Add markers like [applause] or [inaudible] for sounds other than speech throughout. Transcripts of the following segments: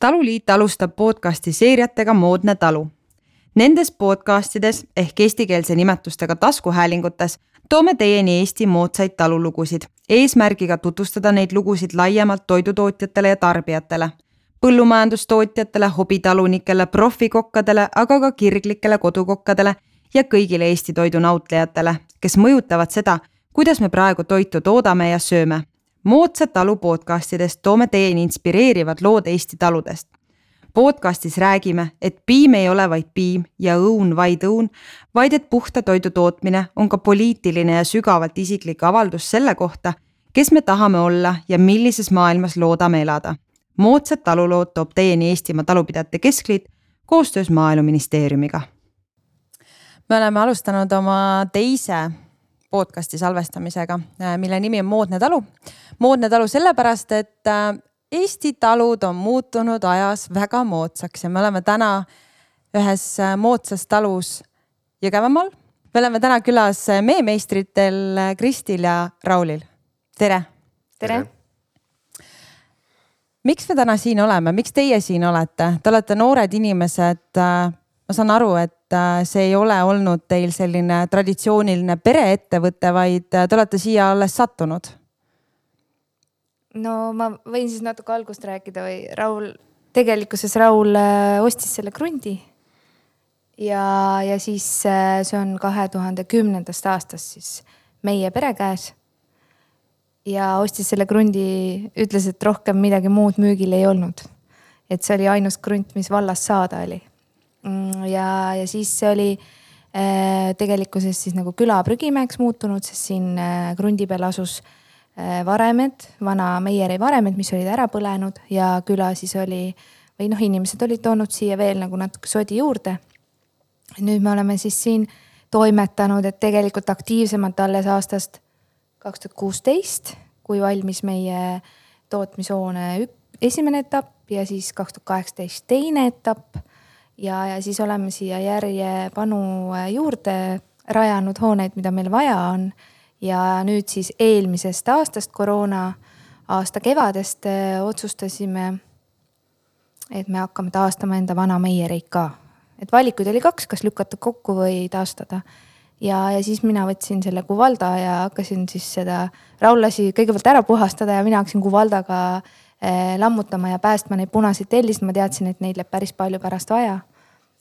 taluliit alustab podcasti seeriatega Moodne talu. Nendes podcastides ehk eestikeelse nimetustega taskuhäälingutes toome teieni Eesti moodsaid talulugusid, eesmärgiga tutvustada neid lugusid laiemalt toidutootjatele ja tarbijatele, põllumajandustootjatele, hobitalunikele, profikokkadele, aga ka kirglikele kodukokkadele ja kõigile Eesti toidu nautlejatele, kes mõjutavad seda, kuidas me praegu toitu toodame ja sööme moodsad talu podcastidest toome teieni inspireerivad lood Eesti taludest. podcastis räägime, et piim ei ole vaid piim ja õun vaid õun, vaid et puhta toidu tootmine on ka poliitiline ja sügavalt isiklik avaldus selle kohta, kes me tahame olla ja millises maailmas loodame elada. moodsad talulood toob teieni Eestimaa Talupidajate Keskliit koostöös Maaeluministeeriumiga. me oleme alustanud oma teise podcast'i salvestamisega, äh, mille nimi on Moodne talu. moodne talu sellepärast, et äh, Eesti talud on muutunud ajas väga moodsaks ja me oleme täna ühes äh, moodsas talus Jõgevamaal. me oleme täna külas meemeistritel Kristil ja Raulil. tere. tere, tere miks me täna siin oleme, miks teie siin olete? Te olete noored inimesed. Ma saan aru, et Äh, see ei ole olnud teil selline traditsiooniline pereettevõte, vaid äh, te olete siia alles sattunud? no ma võin siis natuke algust rääkida või Raul, tegelikkuses Raul äh, ostis selle krundi. ja, ja siis see on kahe tuhande kümnendast aastast siis meie pere käes. ja ostis selle krundi, ütles, et rohkem midagi muud müügil ei olnud. et see oli ainus krunt, mis vallast saada oli ja, ja siis see oli äh, tegelikkuses siis nagu küla prügimäeks muutunud, sest siin äh, krundi peal asus äh, varemed, vana Meieri varemed, mis olid ära põlenud ja küla siis oli või noh, inimesed olid toonud siia veel nagu natuke sodi juurde. nüüd me oleme siis siin toimetanud, et tegelikult aktiivsemalt alles aastast kaks tuhat kuusteist, kui valmis meie tootmishoone esimene etapp ja siis kaks tuhat kaheksateist teine etapp ja, ja siis oleme siia järjepanu äh, juurde rajanud hooneid, mida meil vaja on. ja nüüd siis eelmisest aastast, koroona aasta kevadest äh, otsustasime, et me hakkame taastama enda vana meiereid ka. et valikuid oli kaks, kas lükata kokku või taastada. ja, ja siis mina võtsin selle Kuvalda ja hakkasin siis seda, Raul lasi kõigepealt ära puhastada ja mina hakkasin Kuvaldaga Eh, lammutama ja päästma neid punaseid tellisid, ma teadsin, et neid läheb päris palju pärast vaja.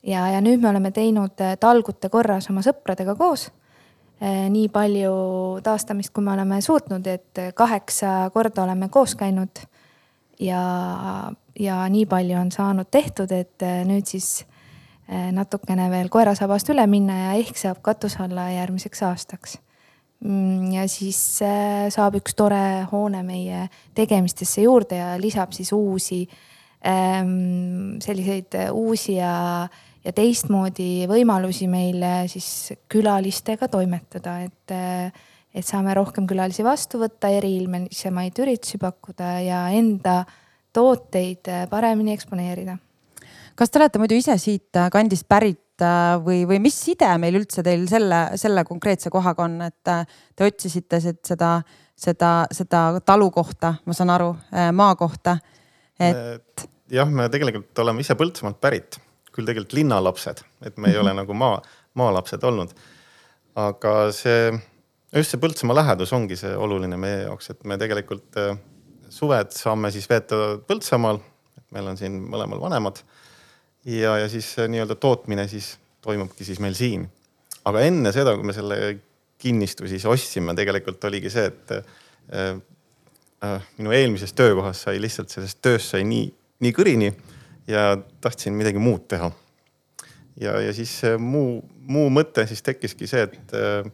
ja, ja nüüd me oleme teinud eh, talgute korras oma sõpradega koos eh, nii palju taastamist, kui me oleme suutnud, et kaheksa korda oleme koos käinud. ja, ja nii palju on saanud tehtud, et nüüd siis natukene veel koerasabast üle minna ja ehk saab katuse alla järgmiseks aastaks ja siis äh, saab üks tore hoone meie tegemistesse juurde ja lisab siis uusi ähm, selliseid äh, uusi ja, ja teistmoodi võimalusi meile siis külalistega toimetada, et, äh, et saame rohkem külalisi vastu võtta, eriilmelisemaid üritusi pakkuda ja enda tooteid paremini eksponeerida. kas te olete muidu ise siit kandist pärit või, või mis side meil üldse teil selle, selle konkreetse kohaga on, et äh, te otsisite seda, seda, seda talu kohta, ma saan aru, äh, maa kohta, et. jah, me tegelikult oleme ise Põltsamaalt pärit, küll tegelikult linnalapsed, et me ei ole nagu maa, maalapsed olnud. aga see, just see Põltsamaa lähedus ongi see oluline meie jaoks, et me tegelikult suved saame siis veeta Põltsamaal. meil on siin mõlemal vanemad ja, ja siis nii-öelda tootmine siis toimubki siis meil siin. aga enne seda, kui me selle kinnistu siis ostsime, tegelikult oligi see, et äh, äh, minu eelmises töökohas sai lihtsalt sellest tööst sai nii, nii kõrini ja tahtsin midagi muud teha. ja, ja siis muu, muu mõte siis tekkiski see, et äh,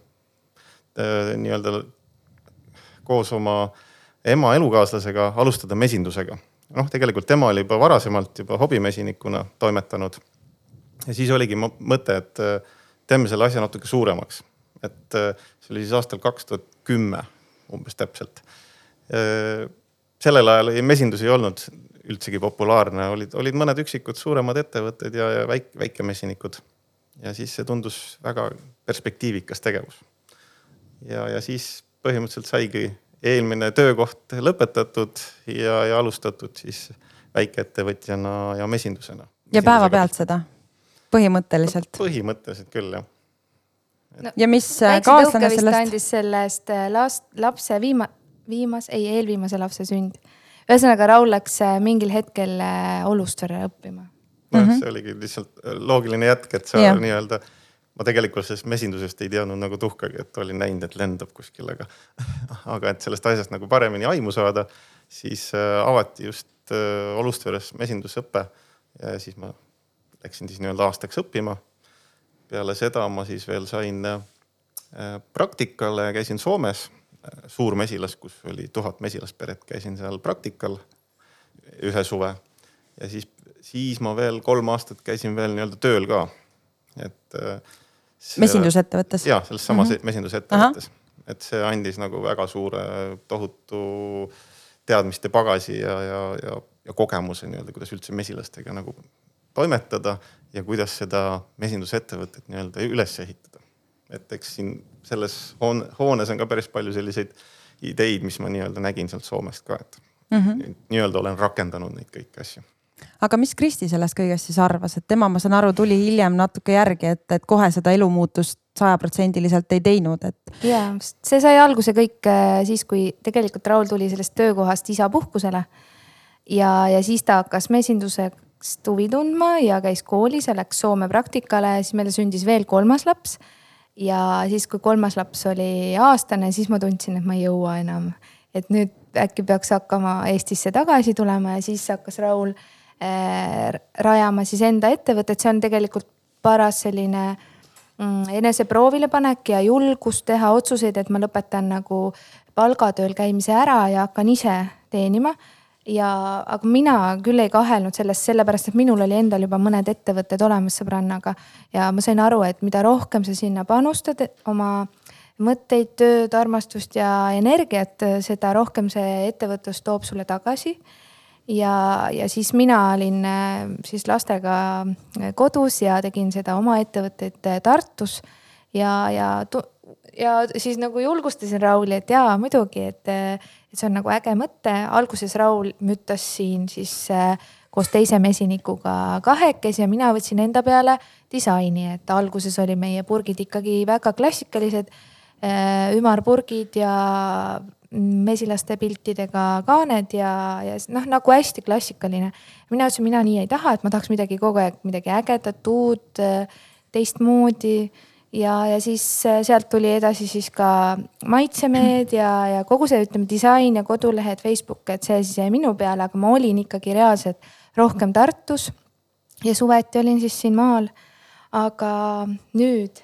äh, nii-öelda koos oma ema elukaaslasega alustada mesindusega noh, tegelikult tema oli juba varasemalt juba hobimesinikuna toimetanud. ja siis oligi mõte, et teeme selle asja natuke suuremaks. et see oli siis aastal kaks tuhat kümme umbes täpselt. Sellel ajal mesindus ei olnud üldsegi populaarne, olid, olid mõned üksikud suuremad ettevõtted ja, ja väike, väikemesinikud. ja siis see tundus väga perspektiivikas tegevus. ja, ja siis põhimõtteliselt saigi eelmine töökoht lõpetatud ja, ja alustatud siis väikeettevõtjana ja mesindusena. ja päevapealt seda, põhimõtteliselt? põhimõtteliselt küll jah no,. ja mis äh, kaaslane sellest? andis sellest äh, last, lapse viima-, viimas, ei eelviimase lapse sünd. ühesõnaga Raul läks äh, mingil hetkel Olustvere õppima. nojah mm -hmm., see oligi lihtsalt loogiline jätk, et sa nii-öelda ma tegelikult sellest mesindusest ei teadnud nagu tuhkagi, et olin näinud, et lendab kuskil, aga, [laughs] aga et sellest asjast nagu paremini aimu saada, siis avati just Olustveres mesindusõpe ja siis ma läksin siis nii-öelda aastaks õppima peale seda ma siis veel sain äh, praktikale, käisin Soomes, äh, suur mesilas, kus oli tuhat mesilasperet, käisin seal praktikal ühe suve. ja siis, siis ma veel kolm aastat käisin veel nii-öelda tööl ka, et. Mesindusettevõttes? ja, selles samas mm -hmm. mesindusettevõttes, et see andis nagu väga suure, tohutu teadmiste pagasi ja, ja, ja, ja kogemuse nii-öelda, kuidas üldse mesilastega nagu toimetada ja kuidas seda mesindusettevõtet nii-öelda üles ehitada. et eks siin selles hoones on ka päris palju selliseid ideid, mis ma nii-öelda nägin sealt Soomest ka, et mm -hmm. nii-öelda olen rakendanud neid kõiki asju aga mis Kristi sellest kõigest siis arvas, et tema, ma saan aru, tuli hiljem natuke järgi, et, et kohe seda elumuutust sajaprotsendiliselt ei teinud, et. ja, see sai alguse kõik äh, siis, kui tegelikult Raul tuli sellest töökohast isapuhkusele. ja, ja siis ta hakkas mesinduse hakkas huvi tundma ja käis koolis ja läks Soome praktikale, siis meil sündis veel kolmas laps. ja siis, kui kolmas laps oli aastane, siis ma tundsin, et ma ei jõua enam. et nüüd äkki peaks hakkama Eestisse tagasi tulema ja siis hakkas Raul rajama siis enda ettevõtet, see on tegelikult paras selline mm, eneseproovile panek ja julgus teha otsuseid, et ma lõpetan nagu palgatööl käimise ära ja hakkan ise teenima ja, aga mina küll ei kahelnud sellest, sellepärast et minul oli endal juba mõned ettevõtted olemas sõbrannaga. ja ma sain aru, et mida rohkem sa sinna panustad oma mõtteid, tööd, armastust ja energiat, seda rohkem see ettevõtlus toob sulle tagasi. Ja, ja siis mina olin äh, siis lastega kodus ja tegin seda oma ettevõtteid äh, Tartus ja, ja ja siis nagu julgustasin Rauli, et jaa, muidugi, et, et see on nagu äge mõte. alguses Raul müttas siin siis äh, koos teise mesinikuga kahekesi ja mina võtsin enda peale disaini, et alguses oli meie purgid ikkagi väga klassikalised äh,. ümarpurgid ja mesilaste piltidega kaaned ja, ja noh, nagu hästi klassikaline. mina ütlesin, mina nii ei taha, et ma tahaks midagi kogu aeg midagi ägedat, uut, teistmoodi ja, ja siis äh, sealt tuli edasi siis ka maitsemeed ja, ja kogu see, ütleme disain ja kodulehed, Facebook, et see siis jäi minu peale, aga ma olin ikkagi reaalselt rohkem Tartus. ja suveti olin siis siin maal. aga nüüd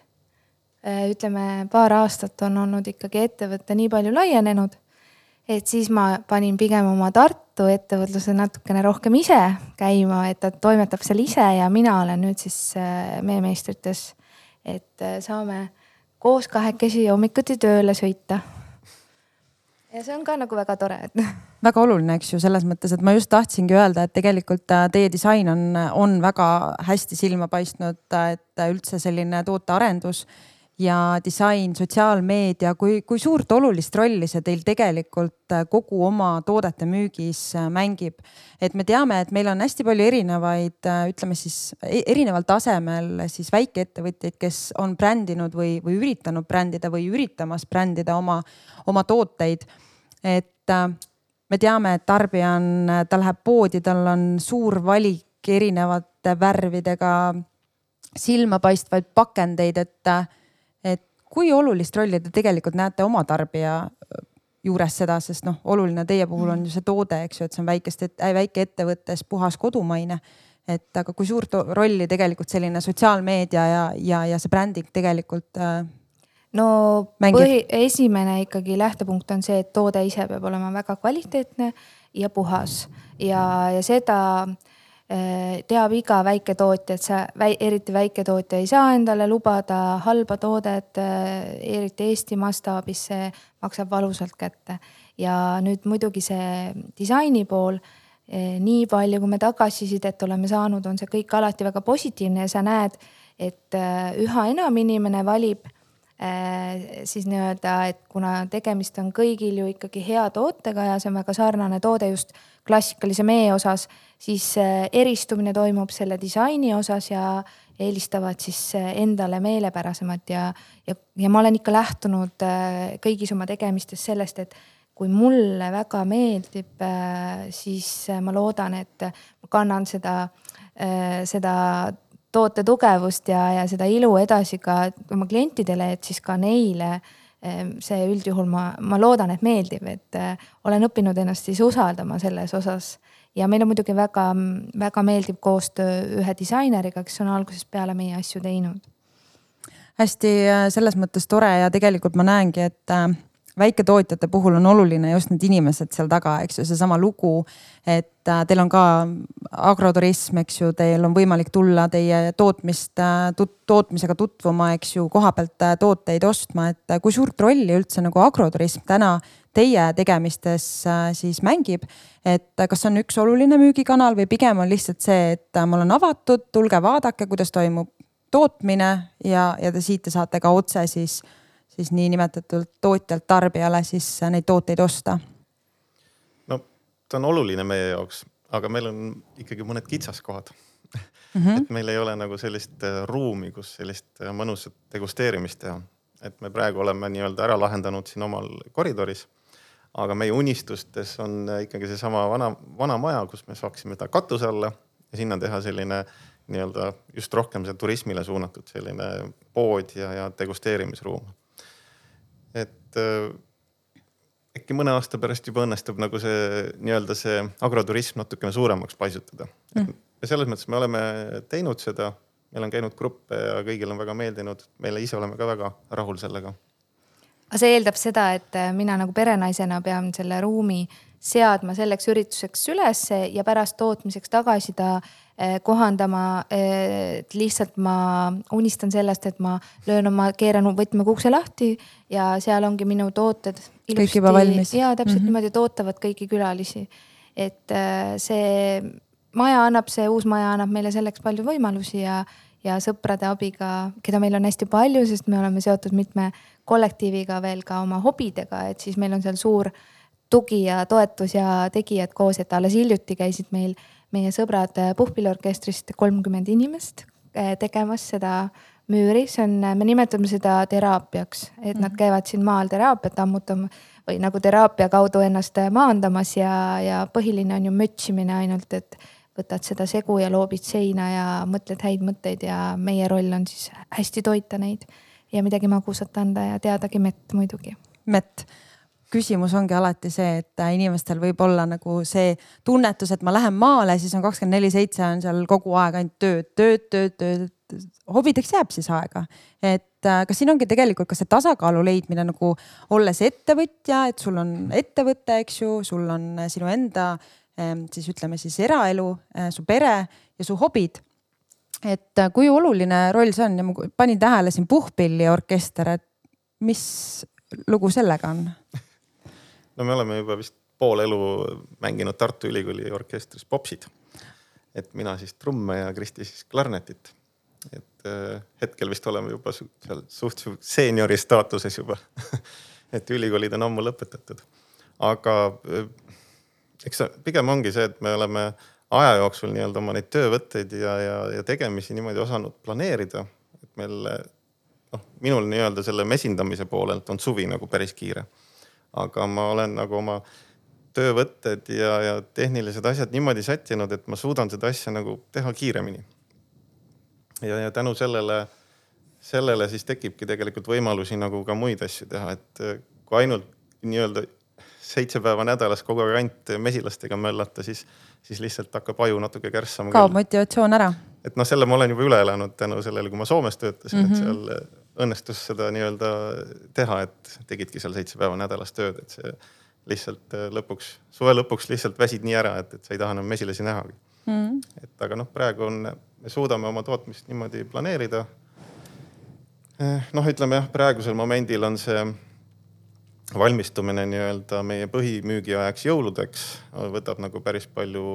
ütleme, paar aastat on olnud ikkagi ettevõte nii palju laienenud, et siis ma panin pigem oma Tartu ettevõtluse natukene rohkem ise käima, et ta toimetab seal ise ja mina olen nüüd siis äh, meemeistrites et äh, saame koos kahekesi hommikuti tööle sõita. ja see on ka nagu väga tore, et. [laughs] väga oluline, eks ju, selles mõttes, et ma just tahtsingi öelda, et tegelikult äh, teie disain on, on väga hästi silma paistnud, et üldse selline tootearendus ja disain, sotsiaalmeedia, kui, kui suurt olulist rolli see teil tegelikult äh, kogu oma toodete müügis äh, mängib? et me teame, et meil on hästi palju erinevaid, äh, ütleme siis e-, erineval tasemel siis väikeettevõtjaid, kes on brändinud või, või üritanud brändida või üritamas brändida oma, oma tooteid. et me teame, et tarbija on, ta läheb poodi, tal on suur valik erinevate värvidega silmapaistvaid pakendeid, et kui olulist rolli te tegelikult näete oma tarbija äh, juures seda, sest noh, oluline teie puhul on ju see toode, eks ju, et see on väikest, äh, väike ettevõttes puhas kodumaine. et aga kui suurt rolli tegelikult selline sotsiaalmeedia ja, ja, ja see bränding tegelikult äh, no põhi, esimene ikkagi lähtepunkt on see, et toode ise peab olema väga kvaliteetne ja puhas ja, ja seda äh, Äh, teab iga väiketootja, et sa, eriti väiketootja ei saa endale lubada halba toodet, äh, eriti Eesti mastaabis, see maksab valusalt kätte. ja nüüd muidugi see disaini pool, äh, nii palju, kui me tagasisidet oleme saanud, on see kõik alati väga positiivne ja sa näed, et üha enam inimene valib siis nii-öelda, et kuna tegemist on kõigil ju ikkagi hea tootega ja see on väga sarnane toode just klassikalise mee osas, siis eristumine toimub selle disaini osas ja eelistavad siis endale meelepärasemat ja, ja, ja ma olen ikka lähtunud kõigis oma tegemistes sellest, et kui mulle väga meeldib, siis ma loodan, et ma kannan seda, seda toote tugevust ja, ja seda ilu edasi ka oma klientidele, et siis ka neile ehm, see üldjuhul ma, ma loodan, et meeldib, et äh, olen õppinud ennast siis usaldama selles osas. ja meil on muidugi väga-väga meeldiv koostöö ühe disaineriga, kes on algusest peale meie asju teinud. hästi äh, selles mõttes tore ja tegelikult ma näengi, et äh, väiketootjate puhul on oluline just need inimesed seal taga, eks ju, seesama lugu. et äh, teil on ka agroturism, eks ju, teil on võimalik tulla teie tootmist äh, tut,, tootmisega tutvuma, eks ju, koha pealt äh, tooteid ostma, et kui suurt rolli üldse nagu agroturism täna teie tegemistes siis mängib. et kas on üks oluline müügikanal või pigem on lihtsalt see, et ma olen avatud, tulge vaadake, kuidas toimub tootmine ja, ja te siit te saate ka otse siis siis niinimetatult tootjalt tarbijale siis neid tooteid osta? no ta on oluline meie jaoks, aga meil on ikkagi mõned kitsaskohad mm. -hmm. et meil ei ole nagu sellist äh, ruumi, kus sellist äh, mõnusat degusteerimist teha. et me praegu oleme nii-öelda ära lahendanud siin omal koridoris. aga meie unistustes on äh, ikkagi seesama vana, vana maja, kus me saaksime ta katuse alla ja sinna teha selline nii-öelda just rohkem see turismile suunatud selline pood ja, ja degusteerimisruum et äh, äkki mõne aasta pärast juba õnnestub nagu see nii-öelda see agroturism natukene suuremaks paisutada mm.. ja selles mõttes me oleme teinud seda, meil on käinud gruppe ja kõigil on väga meeldinud, meile ise oleme ka väga rahul sellega. aga see eeldab seda, et äh, mina nagu perenaisena pean selle ruumi seadma selleks ürituseks ülesse ja pärast tootmiseks tagasi ta kohandama. et lihtsalt ma unistan sellest, et ma löön oma, keeran võtmega ukse lahti ja seal ongi minu tooted. kõik juba valmis. ja täpselt mm -hmm. niimoodi, et ootavad kõiki külalisi. et eh, see maja annab, see uus maja annab meile selleks palju võimalusi ja, ja sõprade abiga, keda meil on hästi palju, sest me oleme seotud mitme kollektiiviga veel ka oma hobidega, et siis meil on seal suur tugi ja toetus ja tegijad koos, et alles hiljuti käisid meil meie sõbrad äh, puhkpilliorkestrist kolmkümmend inimest äh, tegemas seda müüri, see on, me nimetame seda teraapiaks, et mm -hmm. nad mhm. käivad siin maal teraapiat ammutama või nagu teraapia kaudu ennast äh, maandamas ja, ja põhiline on ju mötsimine ainult, et võtad seda segu ja loobid seina ja mõtled häid mõtteid ja meie roll on siis hästi toita neid ja midagi magusat anda ja teadagi mett muidugi. mett küsimus ongi alati see, et äh, inimestel võib olla nagu see tunnetus, et ma lähen maale, siis on kakskümmend neli seitse on seal kogu aeg ainult tööd, tööd, tööd, tööd. hobideks jääb siis aega, et äh, kas siin ongi tegelikult ka see tasakaalu leidmine nagu olles ettevõtja, et sul on ettevõte, eks ju, sul on äh, sinu enda ähm, siis ütleme siis eraelu, su pere ja su hobid et kui oluline roll see on ja ma panin tähele siin puhkpilliorkester, et mis lugu sellega on? No me oleme juba vist pool elu mänginud Tartu Ülikooli orkestris popsid. et mina siis trumme ja Kristi siis klarnetit. et äh, hetkel vist oleme juba seal suht seeniori staatuses juba [laughs] et ülikoolid on ammu lõpetatud. aga äh, eks pigem ongi see, et me oleme aja jooksul nii-öelda oma neid töövõtteid ja, ja, ja tegemisi niimoodi osanud planeerida, et meil noh, minul nii-öelda selle mesindamise poolelt on suvi nagu päris kiire aga ma olen nagu oma töövõtted ja, ja tehnilised asjad niimoodi sättinud, et ma suudan seda asja nagu teha kiiremini. ja, ja tänu sellele, sellele siis tekibki tegelikult võimalusi nagu ka muid asju teha, et eh, kui ainult nii-öelda seitse päeva nädalas kogu aeg ainult mesilastega möllata, siis, siis lihtsalt hakkab aju natuke kärssama. kaob motivatsioon ära. et noh, selle ma olen juba üle elanud tänu sellele, kui ma Soomes töötasin mm, -hmm. et mhm. seal õnnestus seda nii-öelda teha, et tegidki seal seitse päeva nädalas tööd, et see lihtsalt äh, lõpuks, suve lõpuks lihtsalt väsid nii ära, et, et sa ei taha enam mesilasi nähagi mm.. et aga noh, praegu on, me suudame oma tootmist niimoodi planeerida. Eh, noh, ütleme jah, praegusel momendil on see valmistumine nii-öelda meie põhimüügi ajaks jõuludeks võtab nagu päris palju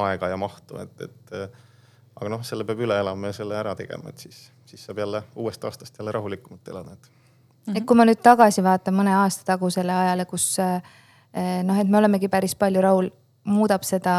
aega ja mahtu, et, et aga noh, selle peab üle elama ja selle ära tegema, et siis, siis saab jälle uuest aastast jälle rahulikumalt elada, et -hmm. et kui ma nüüd tagasi vaatan mõne aasta tagusele ajale, kus äh, noh, et me olemegi päris palju, Raul muudab seda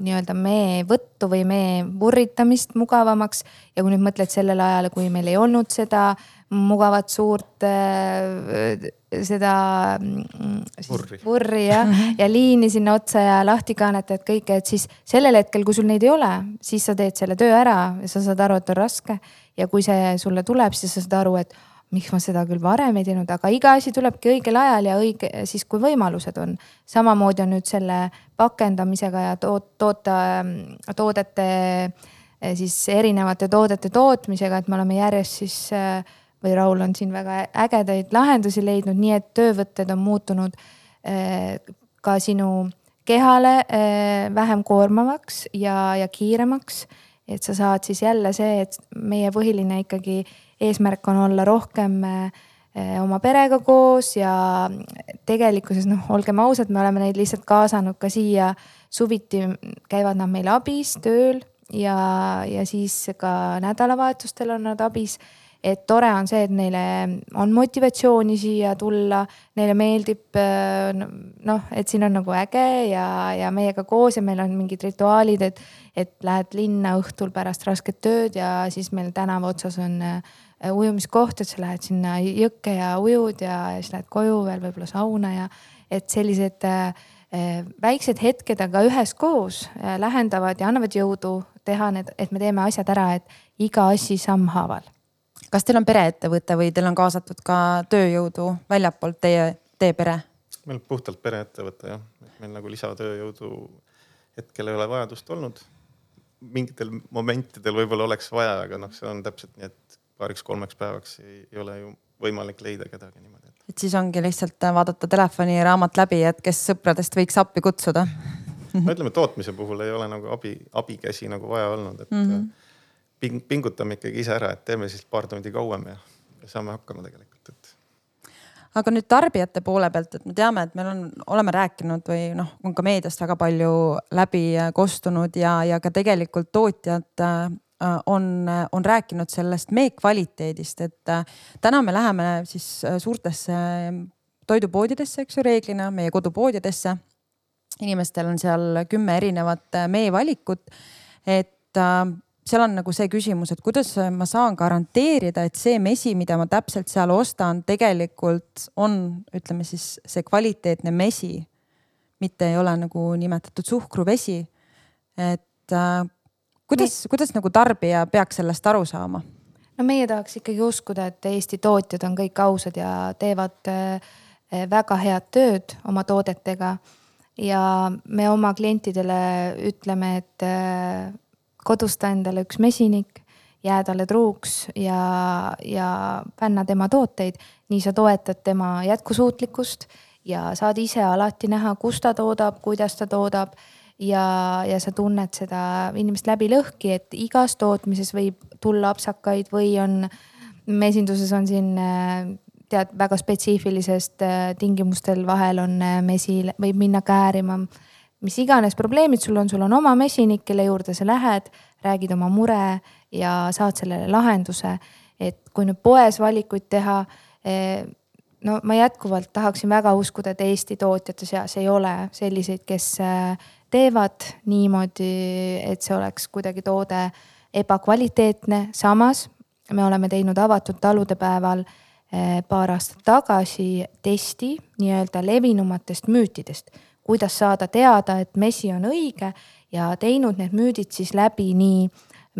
nii-öelda meevõttu või mee vurritamist mugavamaks. ja kui nüüd mõtled sellele ajale, kui meil ei olnud seda mugavat suurt äh, seda mm, vurri, vurri jah mm [laughs] ja liini sinna otsa ja lahti kaanetad kõike, et siis sellel hetkel, kui sul neid ei ole, siis sa teed selle töö ära ja sa saad aru, et on raske. ja kui see sulle tuleb, siis sa saad aru, et miks ma seda küll varem ei teinud, aga iga asi tulebki õigel ajal ja õige siis, kui võimalused on. samamoodi on nüüd selle pakendamisega ja toot-, toota, toodete siis erinevate toodete tootmisega, et me oleme järjest siis äh, või Raul on siin väga ägedaid lahendusi leidnud, nii et töövõtted on muutunud eh, ka sinu kehale eh, vähem koormavaks ja, ja kiiremaks. et sa saad siis jälle see, et meie põhiline ikkagi eesmärk on olla rohkem eh, oma perega koos ja tegelikkuses noh, olgem ausad, me oleme neid lihtsalt kaasanud ka siia suviti käivad nad meil abis tööl ja, ja siis ka nädalavahetustel on nad abis et tore on see, et neile on motivatsiooni siia tulla, neile meeldib äh, noh, et siin on nagu äge ja, ja meiega koos ja meil on mingid rituaalid, et, et lähed linna õhtul pärast rasket tööd ja siis meil tänava otsas on äh, ujumiskoht, et sa lähed sinna jõkke ja ujud ja siis lähed koju veel võib-olla sauna ja et sellised äh, väiksed hetked, aga üheskoos lähendavad ja annavad jõudu teha need, et me teeme asjad ära, et iga asi sammhaaval kas teil on pereettevõte või teil on kaasatud ka tööjõudu väljapoolt teie, teie pere? meil puhtalt pereettevõte jah, et meil nagu lisatööjõudu hetkel ei ole vajadust olnud. mingitel momentidel võib-olla oleks vaja, aga noh, see on täpselt nii, et paariks-kolmeks päevaks ei, ei ole ju võimalik leida kedagi niimoodi. et siis ongi lihtsalt vaadata telefoniraamat läbi, et kes sõpradest võiks appi kutsuda no ütleme, tootmise puhul ei ole nagu abi, abikäsi nagu vaja olnud, et mm. -hmm ping-, pingutame ikkagi ise ära, et teeme siis paar tundi kauem ja, ja saame hakkama tegelikult, et aga nüüd tarbijate poole pealt, et me teame, et meil on, oleme rääkinud või noh, on ka meediast väga palju läbi kostunud ja, ja ka tegelikult tootjad äh, on, on rääkinud sellest mee kvaliteedist, et äh, täna me läheme siis äh, suurtesse toidupoodidesse, eks ju, reeglina meie kodupoodidesse. inimestel on seal kümme erinevat meevalikut, et seal on nagu see küsimus, et kuidas ma saan garanteerida, et see mesi, mida ma täpselt seal ostan, tegelikult on, ütleme siis see kvaliteetne mesi. mitte ei ole nagu nimetatud suhkruvesi. et äh, kuidas, kuidas nagu tarbija peaks sellest aru saama? no meie tahaks ikkagi uskuda, et Eesti tootjad on kõik ausad ja teevad äh, väga head tööd oma toodetega. ja me oma klientidele ütleme, et äh, kodusta endale üks mesinik, jää talle truuks ja, ja fänna tema tooteid. nii sa toetad tema jätkusuutlikkust ja saad ise alati näha, kus ta toodab, kuidas ta toodab ja, ja sa tunned seda inimest läbi lõhki, et igas tootmises võib tulla apsakaid või on, mesinduses on siin tead väga spetsiifilisest tingimustel vahel on mesi, võib minna käärima mis iganes probleemid sul on, sul on oma mesinik, kelle juurde sa lähed, räägid oma mure ja saad sellele lahenduse. et kui nüüd poes valikuid teha, eh, no ma jätkuvalt tahaksin väga uskuda, et Eesti tootjate seas ei ole selliseid, kes eh, teevad niimoodi, et see oleks kuidagi toode ebakvaliteetne, samas me oleme teinud avatud talude päeval eh, paar aastat tagasi testi nii-öelda levinumatest müütidest kuidas saada teada, et mesi on õige ja teinud need müüdid siis läbi nii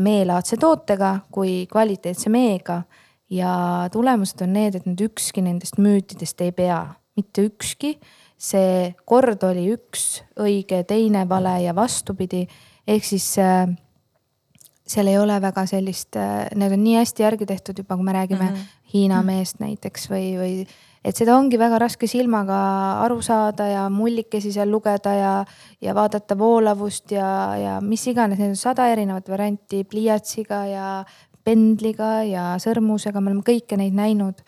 meelaadse tootega kui kvaliteetse meega. ja tulemused on need, et nüüd ükski nendest müütidest ei pea, mitte ükski. see kord oli üks õige, teine vale ja vastupidi. ehk siis äh, seal ei ole väga sellist äh,, need on nii hästi järgi tehtud juba, kui me räägime mm -hmm. Hiina meest näiteks või, või et seda ongi väga raske silmaga aru saada ja mullikesi seal lugeda ja, ja vaadata voolavust ja, ja mis iganes, neid on sada erinevat varianti pliiatsiga ja pendliga ja sõrmusega, me oleme kõiki neid näinud.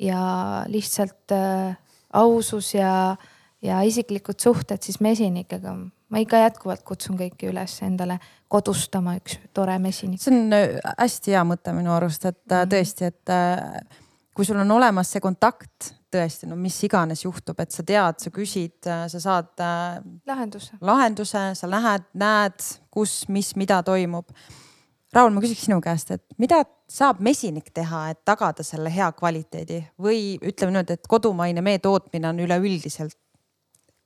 ja lihtsalt äh, ausus ja, ja isiklikud suhted siis mesinikega. ma ikka jätkuvalt kutsun kõiki üles endale kodustama üks tore mesinik. see on äh, hästi hea mõte minu arust, et mm -hmm. tõesti, et äh, kui sul on olemas see kontakt tõesti, no mis iganes juhtub, et sa tead, sa küsid, sa saad äh, lahenduse, lahenduse, sa lähed, näed, kus, mis, mida toimub. Raul, ma küsiks sinu käest, et mida saab mesinik teha, et tagada selle hea kvaliteedi või ütleme nüüd, et kodumaine mee tootmine on üleüldiselt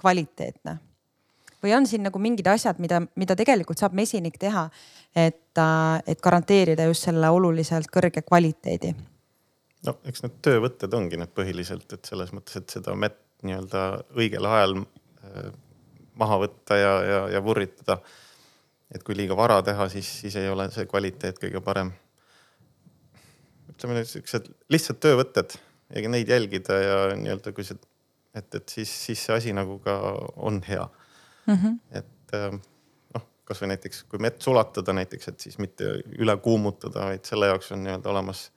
kvaliteetne? või on siin nagu mingid asjad, mida, mida tegelikult saab mesinik teha, et, äh, et garanteerida just selle oluliselt kõrge kvaliteedi? No eks need töövõtted ongi need põhiliselt, et selles mõttes, et seda mett nii-öelda õigel ajal äh, maha võtta ja, ja, ja vurritada. et kui liiga vara teha, siis, siis ei ole see kvaliteet kõige parem. ütleme nüüd siuksed lihtsad töövõtted ja neid jälgida ja nii-öelda, kui see, et, et siis, siis see asi nagu ka on hea mm. -hmm. et äh, noh, kasvõi näiteks kui mett sulatada näiteks, et siis mitte üle kuumutada, vaid selle jaoks on nii-öelda olemas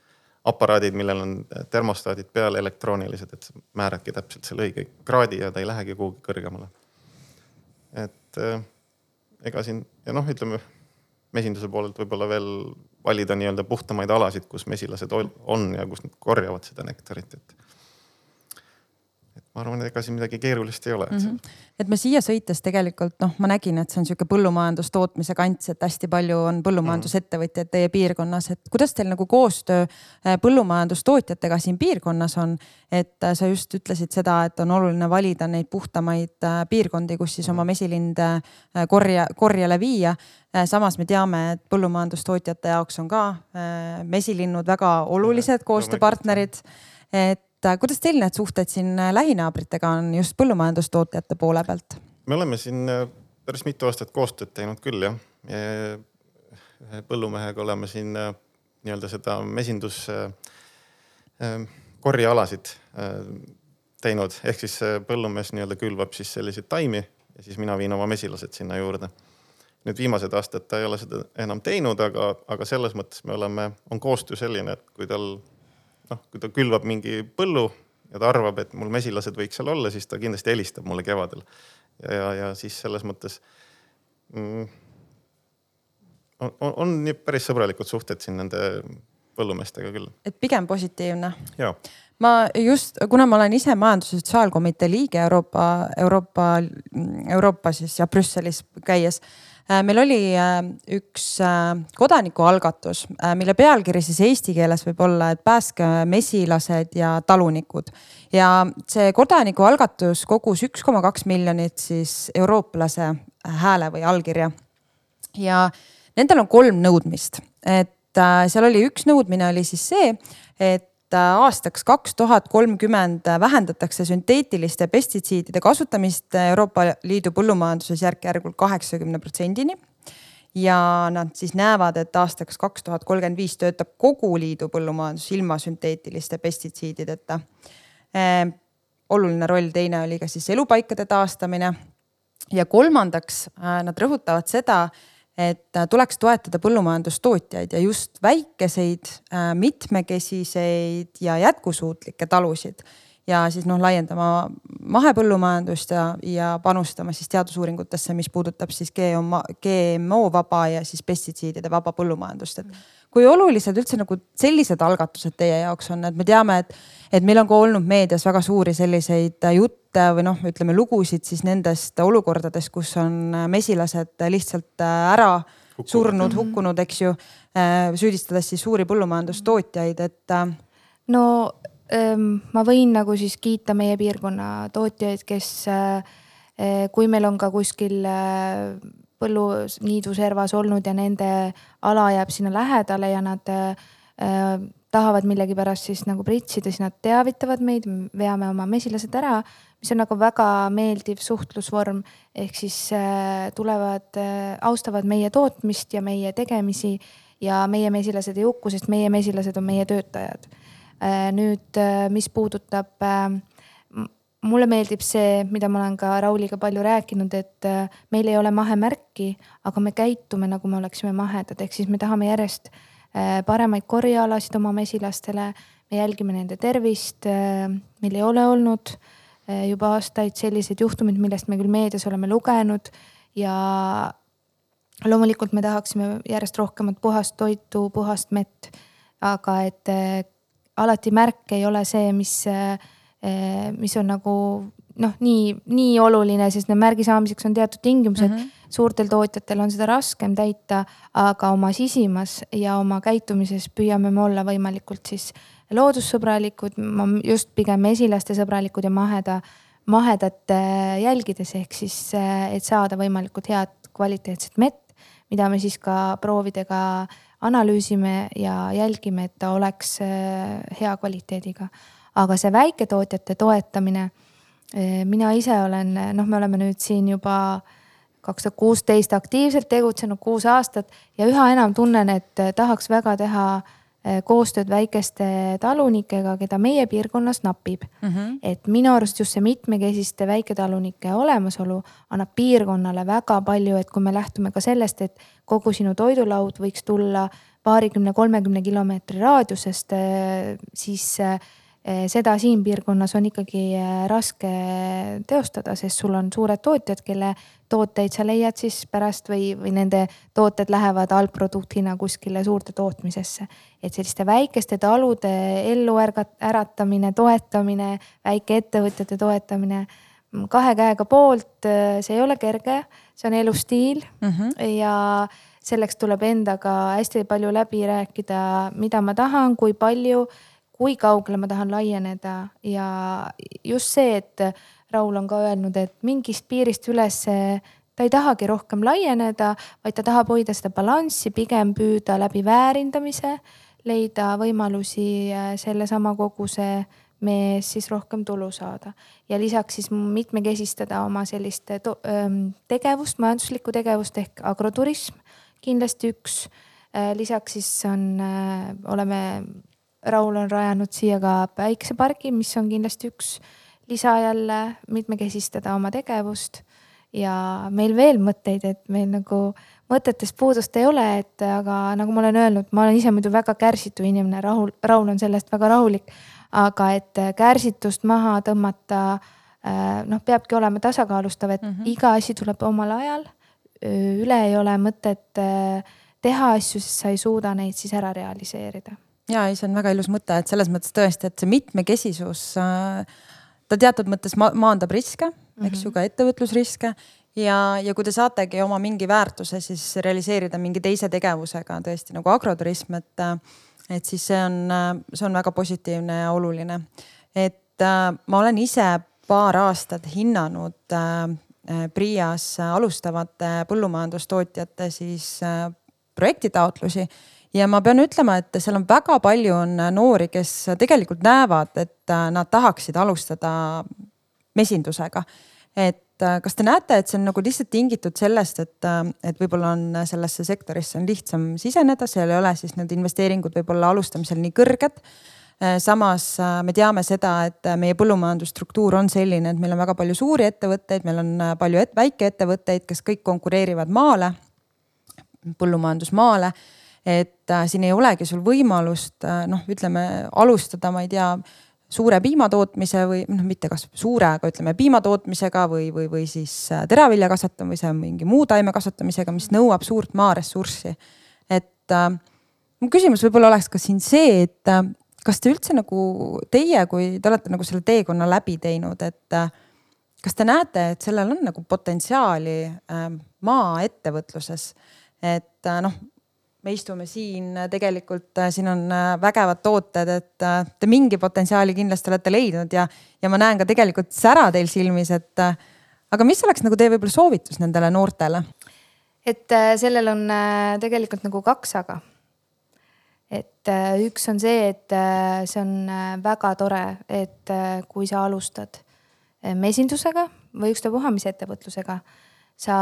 aparaadid, millel on termostaadid peal elektroonilised, et määradki täpselt selle õige kraadi ja ta ei lähegi kuhugi kõrgemale. et äh, ega siin ja noh, ütleme mesinduse poolelt võib-olla veel valida nii-öelda puhtamaid alasid, kus mesilased on ja kus nad korjavad seda nektarit, et ma arvan, et ega siin midagi keerulist ei ole mm. -hmm. et ma siia sõites tegelikult noh, ma nägin, et see on sihuke põllumajandustootmise kants, et hästi palju on põllumajandusettevõtjaid teie piirkonnas, et kuidas teil nagu koostöö äh, põllumajandustootjatega siin piirkonnas on? et äh, sa just ütlesid seda, et on oluline valida neid puhtamaid äh, piirkondi, kus siis oma mhm. mesilinde korje, korjele viia. samas me teame, et põllumajandustootjate jaoks on ka mesilinnud väga olulised koostööpartnerid et et äh, kuidas teil need suhted siin äh, lähinaabritega on just põllumajandustootjate poole pealt? me oleme siin äh, päris mitu aastat koostööd teinud küll jah. ühe põllumehega oleme siin nii-öelda seda mesindus korjealasid teinud, ehk siis põllumees nii-öelda külvab siis selliseid taimi ja siis mina viin oma mesilased sinna juurde. nüüd viimased aastad ta ei ole seda enam teinud, aga, aga selles mõttes me oleme, on koostöö selline, et kui tal noh, kui ta külvab mingi põllu ja ta arvab, et mul mesilased võiks seal olla, siis ta kindlasti helistab mulle kevadel. ja, ja, ja siis selles mõttes mm, on, on, on päris sõbralikud suhted siin nende põllumeestega küll. et pigem positiivne. ma just, kuna ma olen ise majandus- ja sotsiaalkomitee liige Euroopa, Euroopa, Euroopa siis ja Brüsselis käies meil oli äh, üks äh, kodanikualgatus, mille pealkiri siis eesti keeles võib olla, et päästke mesilased ja talunikud. ja see kodanikualgatus kogus üks koma kaks miljonit siis eurooplase hääle või allkirja. ja nendel on kolm nõudmist, et seal oli üks nõudmine oli siis see, et Äh, aastaks kaks tuhat kolmkümmend vähendatakse sünteetiliste pestitsiidide kasutamist Euroopa Liidu põllumajanduses järk-järgult kaheksakümne protsendini. ja nad siis näevad, et aastaks kaks tuhat kolmkümmend viis töötab kogu liidu põllumajandus ilma sünteetiliste pestitsiidideta. Äh, oluline roll teine oli ka siis elupaikade taastamine. ja kolmandaks äh, nad rõhutavad seda et äh, tuleks toetada põllumajandustootjaid ja just väikeseid, äh, mitmekesiseid ja jätkusuutlikke talusid. Ja siis noh, laiendama mahepõllumajandust ja, ja panustama siis teadusuuringutesse, mis puudutab siis GMO, GMO vaba ja siis pestitsiidide vaba põllumajandust, et kui olulised üldse nagu sellised algatused teie jaoks on, et me teame, et, et meil on ka olnud meedias väga suuri selliseid jutte või noh, ütleme lugusid siis nendest olukordadest, kus on mesilased lihtsalt ära hukkunud. surnud, mhm. hukkunud, eks ju, äh, süüdistades siis suuri põllumajandustootjaid, et. Äh, no ma võin nagu siis kiita meie piirkonna tootjaid, kes, kui meil on ka kuskil põlluniidu servas olnud ja nende ala jääb sinna lähedale ja nad tahavad millegipärast siis nagu pritsida, siis nad teavitavad meid, veame oma mesilased ära, mis on nagu väga meeldiv suhtlusvorm. ehk siis tulevad austavad meie tootmist ja meie tegemisi ja meie mesilased ei hukku, sest meie mesilased on meie töötajad. Nüüd äh,, mis puudutab äh, mulle meeldib see, mida ma olen ka Rauliga palju rääkinud, et äh, meil ei ole mahemärki, aga me käitume nagu me oleksime mahedad, ehk siis me tahame järjest äh, paremaid korjealasid oma mesilastele. me jälgime nende tervist. Äh, meil ei ole olnud juba aastaid selliseid juhtumeid, millest me küll meedias oleme lugenud ja loomulikult me tahaksime järjest rohkemat puhast toitu, puhast mett. aga et alati märk ei ole see, mis, mis on nagu noh, nii, nii oluline, sest need märgi saamiseks on teatud tingimused mm. -hmm. suurtel tootjatel on seda raskem täita, aga oma sisimas ja oma käitumises püüame me olla võimalikult siis loodussõbralikud, ma just pigem mesilaste sõbralikud ja maheda, mahedat jälgides, ehk siis, et saada võimalikult head kvaliteetset mett, mida me siis ka proovidega analüüsime ja jälgime, et ta oleks hea kvaliteediga. aga see väiketootjate toetamine mina ise olen, noh, me oleme nüüd siin juba kaks tuhat kuusteist aktiivselt tegutsenud kuus aastat ja üha enam tunnen, et tahaks väga teha koostööd väikeste talunikega, keda meie piirkonnas napib mm. -hmm. et minu arust just see mitmekesiste väiketalunike olemasolu annab piirkonnale väga palju, et kui me lähtume ka sellest, et kogu sinu toidulaud võiks tulla paarikümne, kolmekümne kilomeetri raadiusest, siis Eh, seda siin piirkonnas on ikkagi eh, raske teostada, sest sul on suured tootjad, kelle tooteid sa leiad siis pärast või, või nende tooted lähevad algproduktina kuskile suurde tootmisesse. et selliste väikeste talude elluäratamine, toetamine, väikeettevõtjate toetamine mm, kahe käega poolt, eh, see ei ole kerge, see on elustiil mm -hmm. ja selleks tuleb endaga hästi palju läbi rääkida, mida ma tahan, kui palju kui kaugele ma tahan laieneda ja just see, et Raul on ka öelnud, et mingist piirist üles ta ei tahagi rohkem laieneda, vaid ta tahab hoida seda balanssi, pigem püüda läbi väärindamise, leida võimalusi äh, sellesama koguse meie ees siis rohkem tulu saada. ja lisaks siis mitmekesistada oma sellist ähm, tegevust, majanduslikku tegevust ehk agroturism kindlasti üks. Äh, lisaks siis on, äh, oleme Raul on rajanud siia ka päiksepargi, mis on kindlasti üks lisa jälle mitmekesistada oma tegevust. ja meil veel mõtteid, et meil nagu mõtetest puudust ei ole, et aga nagu ma olen öelnud, ma olen ise muidu väga kärsitu inimene, Raul, Raul on sellest väga rahulik. aga et kärsitust maha tõmmata, äh, noh, peabki olema tasakaalustav, et mm -hmm. iga asi tuleb omal ajal. üle ei ole mõtet äh, teha asju, sest sa ei suuda neid siis ära realiseerida ja ei, see on väga ilus mõte, et selles mõttes tõesti, et see mitmekesisus, äh, ta teatud mõttes ma maandab riske eks ju, ka ettevõtlusriske. Ja, ja kui te saategi oma mingi väärtuse siis realiseerida mingi teise tegevusega tõesti nagu agroturism, et, äh, et siis see on, äh, see on väga positiivne ja oluline. et ma olen ise paar aastat hinnanud PRIA-s alustavate põllumajandustootjate siis projektitaotlusi ja ma pean ütlema, et seal on väga palju on noori, kes tegelikult näevad, et äh, nad tahaksid alustada mesindusega. et äh, kas te näete, et see on nagu lihtsalt tingitud sellest, et, äh, et võib-olla on sellesse sektorisse on lihtsam siseneda, seal ei ole siis need investeeringud võib-olla alustamisel nii kõrged samas me teame seda, et meie põllumajandusstruktuur on selline, et meil on väga palju suuri ettevõtteid, meil on palju et, väikeettevõtteid, kes kõik konkureerivad maale, põllumajandusmaale et äh, siin ei olegi sul võimalust äh, noh, ütleme alustada, ma ei tea, suure piimatootmise või noh, mitte kas suure, aga ütleme piimatootmisega või, või, või siis äh, teravilja kasvatamise, mingi muu taime kasvatamisega, mis nõuab suurt maaressurssi. et äh, mu küsimus võib-olla oleks ka siin see, et äh, kas te üldse nagu teie, kui te olete nagu selle teekonna läbi teinud, et äh, kas te näete, et sellel on nagu potentsiaali äh, maaettevõtluses, et äh, noh me istume siin, tegelikult äh, siin on äh, vägevad tooted, et äh, te mingi potentsiaali kindlasti olete leidnud ja, ja ma näen ka tegelikult sära teil silmis, et aga mis oleks nagu teie võib-olla soovitus nendele noortele? et sellel on tegelikult nagu kaks aga. et üks on see, et see on väga tore, et kui sa alustad mesindusega või ükstapuha mis ettevõtlusega, sa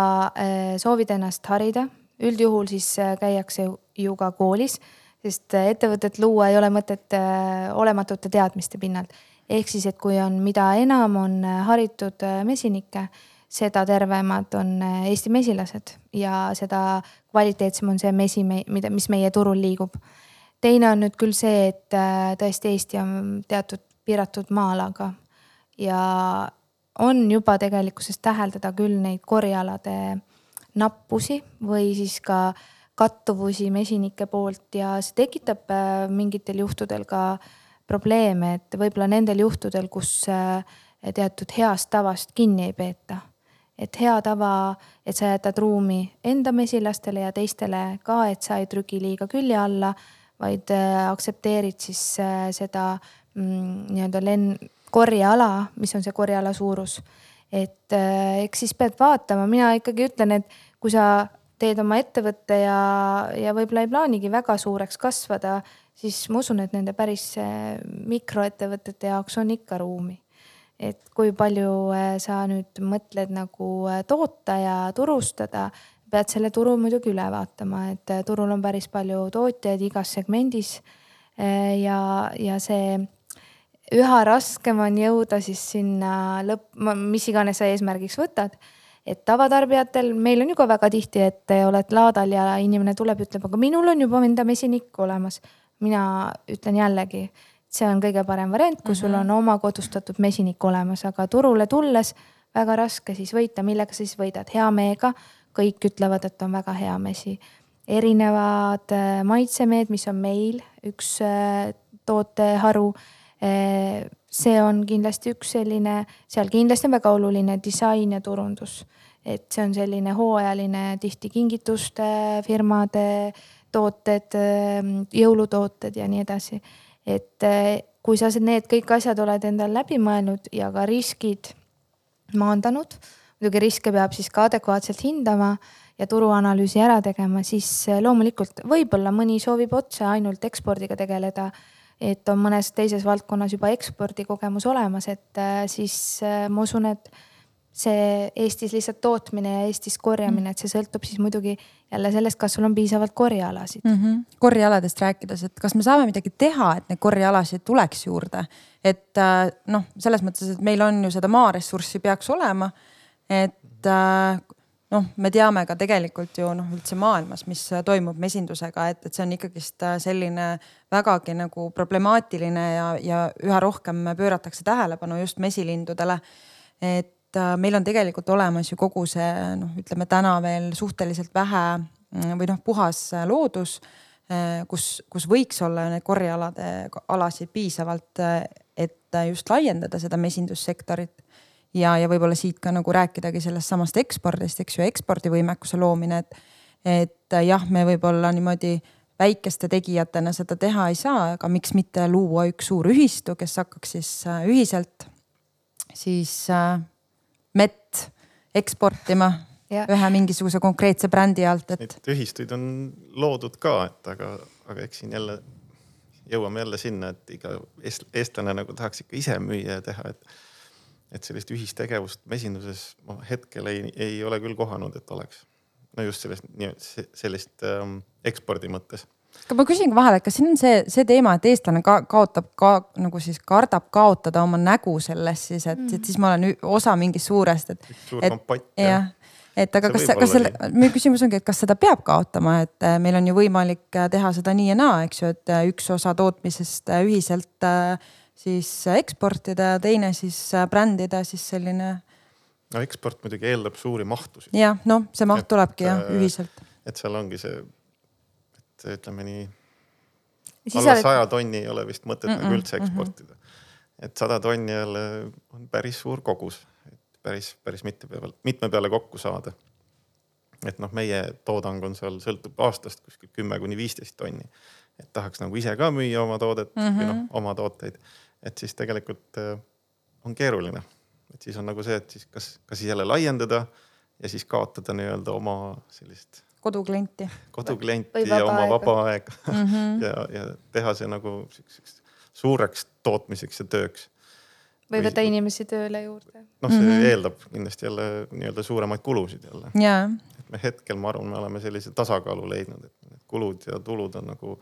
soovid ennast harida üldjuhul siis äh, käiakse ju ka koolis, sest äh, ettevõtet luua ei ole mõtet äh, olematute teadmiste pinnalt. ehk siis, et kui on, mida enam on haritud mesinikke, seda tervemad on Eesti mesilased ja seda kvaliteetsem on see mesi, mida, mis meie turul liigub. teine on nüüd küll see, et tõesti Eesti on teatud piiratud maa-alaga ja on juba tegelikkuses täheldada küll neid korjealade nappusi või siis ka kattuvusi mesinike poolt ja see tekitab äh, mingitel juhtudel ka probleeme, et võib-olla nendel juhtudel, kus äh, teatud heast tavast kinni ei peeta. et hea tava, et sa jätad ruumi enda mesilastele ja teistele ka, et sa ei trügi liiga külje alla, vaid äh, aktsepteerid siis seda mm, nii-öelda len-, korjeala, mis on see korjeala suurus. Et eks siis pead vaatama, mina ikkagi ütlen, et kui sa teed oma ettevõtte ja, ja võib-olla ei plaanigi väga suureks kasvada, siis ma usun, et nende päris eh, mikroettevõtete jaoks on ikka ruumi. et kui palju eh, sa nüüd mõtled nagu toota ja turustada, pead selle turu muidugi üle vaatama, et turul on päris palju tootjaid igas segmendis. ja, ja see üha raskem on jõuda siis sinna lõpp, mis iganes sa eesmärgiks võtad et tavatarbijatel, meil on ju ka väga tihti, et oled laadal ja inimene tuleb, ütleb, aga minul on juba enda mesinikk olemas. mina ütlen jällegi, see on kõige parem variant, kui sul mhm. on oma kodustatud mesinik olemas, aga turule tulles väga raske siis võita, millega sa siis võidad, hea meega. kõik ütlevad, et on väga hea mesi. erinevad äh, maitsemeed, mis on meil üks äh, tooteharu see on kindlasti üks selline, seal kindlasti on väga oluline disain ja turundus. et see on selline hooajaline, tihti kingituste firmade tooted, jõulutooted ja nii edasi. et eh, kui sa need kõik asjad oled endal läbi mõelnud ja ka riskid maandanud, muidugi riske peab siis ka adekvaatselt hindama ja turuanalüüsi ära tegema, siis eh, loomulikult võib-olla mõni soovib otse ainult ekspordiga tegeleda et on mõnes teises valdkonnas juba ekspordikogemus olemas, et äh, siis äh, ma usun, et see Eestis lihtsalt tootmine ja Eestis korjamine, et see sõltub siis muidugi jälle sellest, kas sul on piisavalt korjealasid mm. -hmm. korjealadest rääkides, et kas me saame midagi teha, et neid korjealasid tuleks juurde, et äh, noh, selles mõttes, et meil on ju seda maaressurssi peaks olema. et noh, me teame ka tegelikult ju noh, üldse maailmas, mis toimub mesindusega, et, et see on ikkagist äh, selline vägagi nagu problemaatiline ja, ja üha rohkem pööratakse tähelepanu just mesilindudele. et äh, meil on tegelikult olemas ju kogu see noh, ütleme täna veel suhteliselt vähe mm, või noh, puhas loodus, äh, kus, kus võiks olla need korjealade, alasid piisavalt, et just laiendada seda mesindussektorit ja, ja võib-olla siit ka nagu rääkidagi sellest samast ekspordist, eks ju, ekspordivõimekuse loomine, et, et jah, me võib-olla niimoodi väikeste tegijatena seda teha ei saa, aga miks mitte luua üks suur ühistu, kes hakkaks siis äh, ühiselt siis äh, mett eksportima ja. ühe mingisuguse konkreetse brändi alt, et. Neid ühistuid on loodud ka, et aga, aga eks siin jälle jõuame jälle sinna, et iga eestlane nagu tahaks ikka ise müüa ja teha, et et sellist ühistegevust mesinduses ma hetkel ei, ei ole küll kohanud, et oleks. no just sellest, sellist ähm, ekspordi mõttes. aga ma küsin vahele, et kas siin on see, see teema, et eestlane ka kaotab ka nagu siis kardab kaotada oma nägu selles siis, et mm., et siis ma olen osa mingist suurest, et. suur kompatt jah et aga see kas, kas selle, minu küsimus ongi, et kas seda peab kaotama, et äh, meil on ju võimalik äh, teha seda nii ja naa, eks ju, et äh, üks osa tootmisest ühiselt äh, siis eksportida ja teine siis äh, brändida, siis selline. no eksport muidugi eeldab suuri mahtusid. jah, noh, see maht et, tulebki jah äh, ühiselt. et seal ongi see, et ütleme nii. alla saja oled... tonni ei ole vist mõtet mm -mm, nagu üldse eksportida mm. -hmm. et sada tonni jälle on päris suur kogus, et päris, päris mitme peale, mitme peale kokku saada et noh, meie toodang on seal, sõltub aastast kuskil kümme kuni viisteist tonni. et tahaks nagu ise ka müüa oma toodet mm -hmm. või noh, mhm. oma tooteid et siis tegelikult äh, on keeruline. et siis on nagu see, et siis kas, kas siis jälle laiendada ja siis kaotada nii-öelda oma sellist. koduklienti. koduklienti ja oma vaba aega [laughs] mm -hmm. ja, ja teha see nagu siukseks suureks tootmiseks ja tööks. või võtta inimesi tööle juurde. noh, see mm -hmm. eeldab kindlasti jälle nii-öelda suuremaid kulusid jälle yeah.. et me hetkel, ma arvan, me oleme sellise tasakaalu leidnud, et need kulud ja tulud on nagu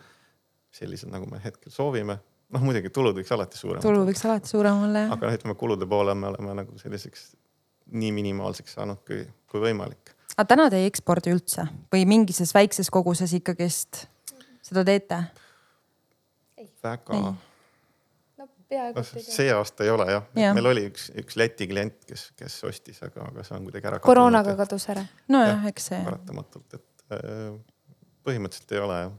sellised, nagu me hetkel soovime noh, muidugi tulud võiks alati suuremad tulu võiks alati suurem olla jah. aga noh, ütleme kulude poole me oleme nagu selliseks nii minimaalseks saanud kui, kui võimalik. aga täna te ei ekspordi üldse või mingises väikses koguses ikkagist seda teete? väga. no peaaegu no,. see aasta ei ole jah ja., meil oli üks, üks Läti klient, kes, kes ostis, aga, aga see on kuidagi ära. koroonaga kadus ära. nojah, eks see. paratamatult, et äh, põhimõtteliselt ei ole jah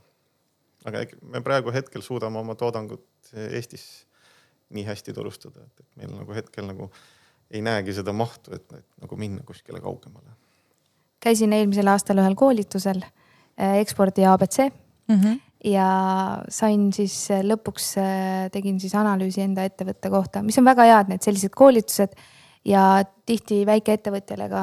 aga me praegu hetkel suudame oma toodangut Eestis nii hästi turustada, et, et meil nagu hetkel nagu ei näegi seda mahtu, et, et nagu minna kuskile kaugemale. käisin eelmisel aastal ühel koolitusel äh, ekspordi abc mm. -hmm ja sain siis äh, lõpuks, äh, tegin siis analüüsi enda ettevõtte kohta, mis on väga head, need sellised koolitused. ja tihti väikeettevõtjale ka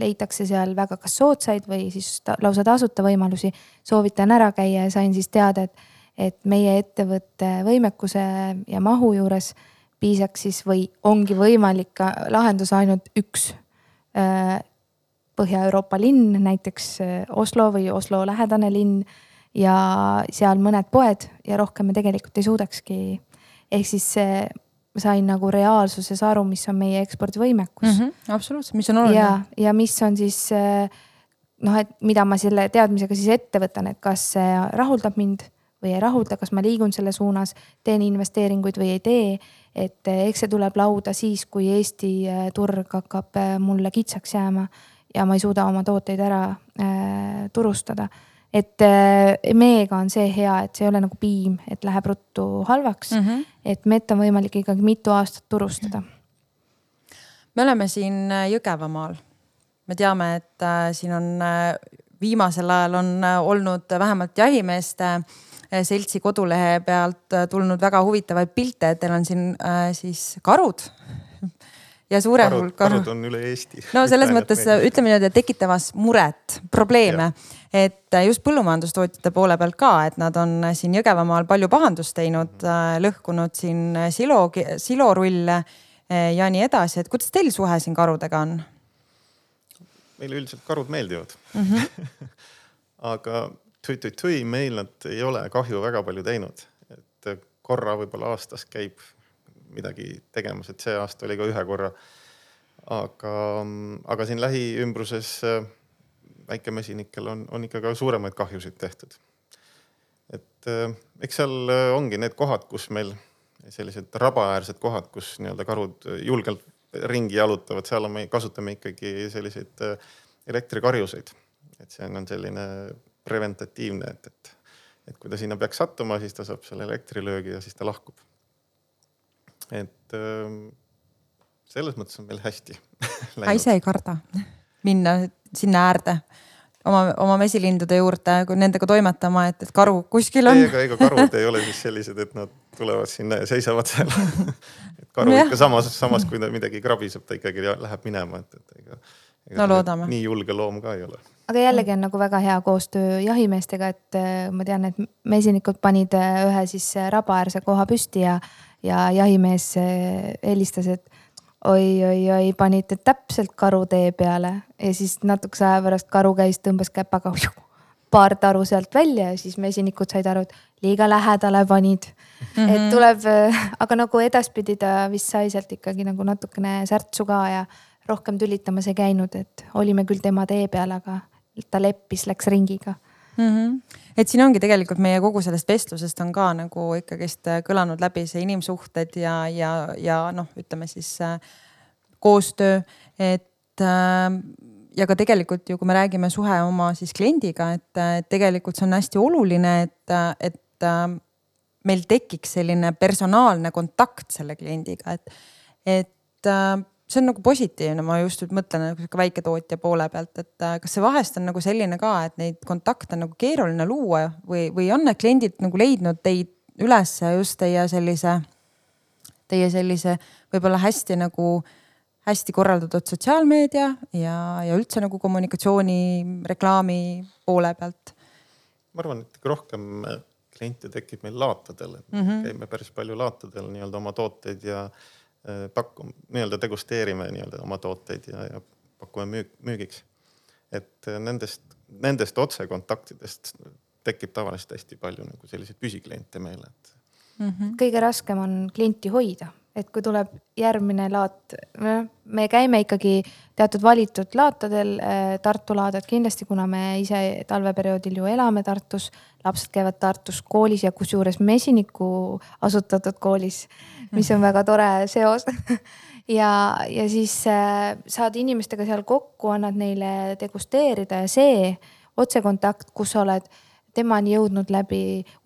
leitakse seal väga kas soodsaid või siis ta, lausa tasuta võimalusi. soovitan ära käia ja sain siis teada, et, et meie ettevõtte võimekuse ja mahu juures piisaks siis või ongi võimalik lahendus ainult üks äh, Põhja-Euroopa linn, näiteks Oslo või Oslo lähedane linn ja seal mõned poed ja rohkem me tegelikult ei suudakski. ehk siis sain nagu reaalsuses aru, mis on meie ekspordivõimekus mm. -hmm, absoluutselt, mis on oluline. ja, ja mis on siis noh, et mida ma selle teadmisega siis ette võtan, et kas see rahuldab mind või ei rahulda, kas ma liigun selle suunas, teen investeeringuid või ei tee. et eks see tuleb lauda siis, kui Eesti turg hakkab mulle kitsaks jääma ja ma ei suuda oma tooteid ära äh, turustada et äh, meega on see hea, et see ei ole nagu piim, et läheb ruttu halvaks mm. -hmm. et mett on võimalik ikkagi mitu aastat turustada. me oleme siin äh, Jõgevamaal. me teame, et äh, siin on viimasel ajal on olnud vähemalt jahimeeste seltsi kodulehe pealt tulnud väga huvitavaid pilte, teil on siin siis karud ja suure karud, hulka. karud on üle Eesti. no selles mõttes ütleme niimoodi, et tekitavas muret, probleeme, et just põllumajandustootjate poole pealt ka, et nad on siin Jõgevamaal palju pahandust teinud, äh, lõhkunud siin silo, silorulle äh, ja nii edasi, et kuidas teil suhe siin karudega on? meile üldiselt karud meeldivad mm. -hmm. [laughs] aga tui-tui-tui, meil nad ei ole kahju väga palju teinud, et korra võib-olla aastas käib midagi tegemas, et see aasta oli ka ühe korra. aga, aga siin lähiümbruses äh, väikemesinikel on, on ikka ka suuremaid kahjusid tehtud. et äh, eks seal äh, ongi need kohad, kus meil sellised rabaäärsed kohad, kus nii-öelda karud julgelt ringi jalutavad, seal on, me kasutame ikkagi selliseid elektrikarjuseid. et see on selline preventatiivne, et, et, et kui ta sinna peaks sattuma, siis ta saab selle elektrilöögi ja siis ta lahkub et ähm, selles mõttes on meil hästi [laughs] ma ise ei karda minna sinna äärde oma, oma mesilindude juurde, nendega toimetama, et, et karu kuskil on. ega, ega karud ei ole siis sellised, et nad tulevad sinna ja seisavad seal [laughs] et karu ikka samas, samas kui ta midagi krabiseb, ta ikkagi läheb minema, et, et ega. No loodame. nii julge loom ka ei ole. aga jällegi on nagu väga hea koostöö jahimeestega, et äh, ma tean, et mesinikud panid äh, ühe siis äh, rabaäärse koha püsti ja ja jahimees helistas, et oi-oi-oi, panite täpselt karu tee peale ja siis natukese aja pärast karu käis, tõmbas käpaga [laughs] paar taru sealt välja ja siis mesinikud said aru, et liiga lähedale panid mm. -hmm. et tuleb, eh, aga nagu edaspidi ta vist sai sealt ikkagi nagu natukene särtsu ka ja rohkem tülitamas ei käinud, et olime küll tema tee peal, aga ta leppis, läks ringiga mm. -hmm. et siin ongi tegelikult meie kogu sellest vestlusest on ka nagu ikkagist äh, kõlanud läbi see inimsuhted ja, ja, ja noh, ütleme siis äh, koostöö, et äh, ja ka tegelikult ju, kui me räägime suhe oma siis kliendiga, et äh, tegelikult see on hästi oluline, et, et äh, meil tekiks selline personaalne kontakt selle kliendiga, et, et äh, see on nagu positiivne, ma just nüüd mõtlen nagu sihuke väiketootja poole pealt, et äh, kas see vahest on nagu selline ka, et neid kontakte on nagu keeruline luua või, või on need kliendid nagu leidnud teid üles just teie sellise, teie sellise võib-olla hästi nagu hästi korraldatud sotsiaalmeedia ja, ja üldse nagu kommunikatsiooni, reklaami poole pealt? ma arvan, et rohkem kliente tekib meil laatadel, et mm -hmm. käime päris palju laatadel nii-öelda oma tooteid ja Äh, pakkum-, nii-öelda degusteerime nii-öelda oma tooteid ja, ja pakume müük, müügiks. et äh, nendest, nendest otsekontaktidest tekib tavaliselt hästi palju nagu selliseid püsikliente meile, et mm. -hmm. kõige raskem on klienti hoida, et kui tuleb järgmine laat, me käime ikkagi teatud valitud laatadel, äh, Tartu laadad kindlasti, kuna me ise talveperioodil ju elame Tartus, lapsed käivad Tartus koolis ja kusjuures mesiniku asutatud koolis mis on väga tore seos. [laughs] Ja, ja siis äh, saad inimestega seal kokku, annad neile degusteerida ja see otsekontakt, kus sa oled temani jõudnud läbi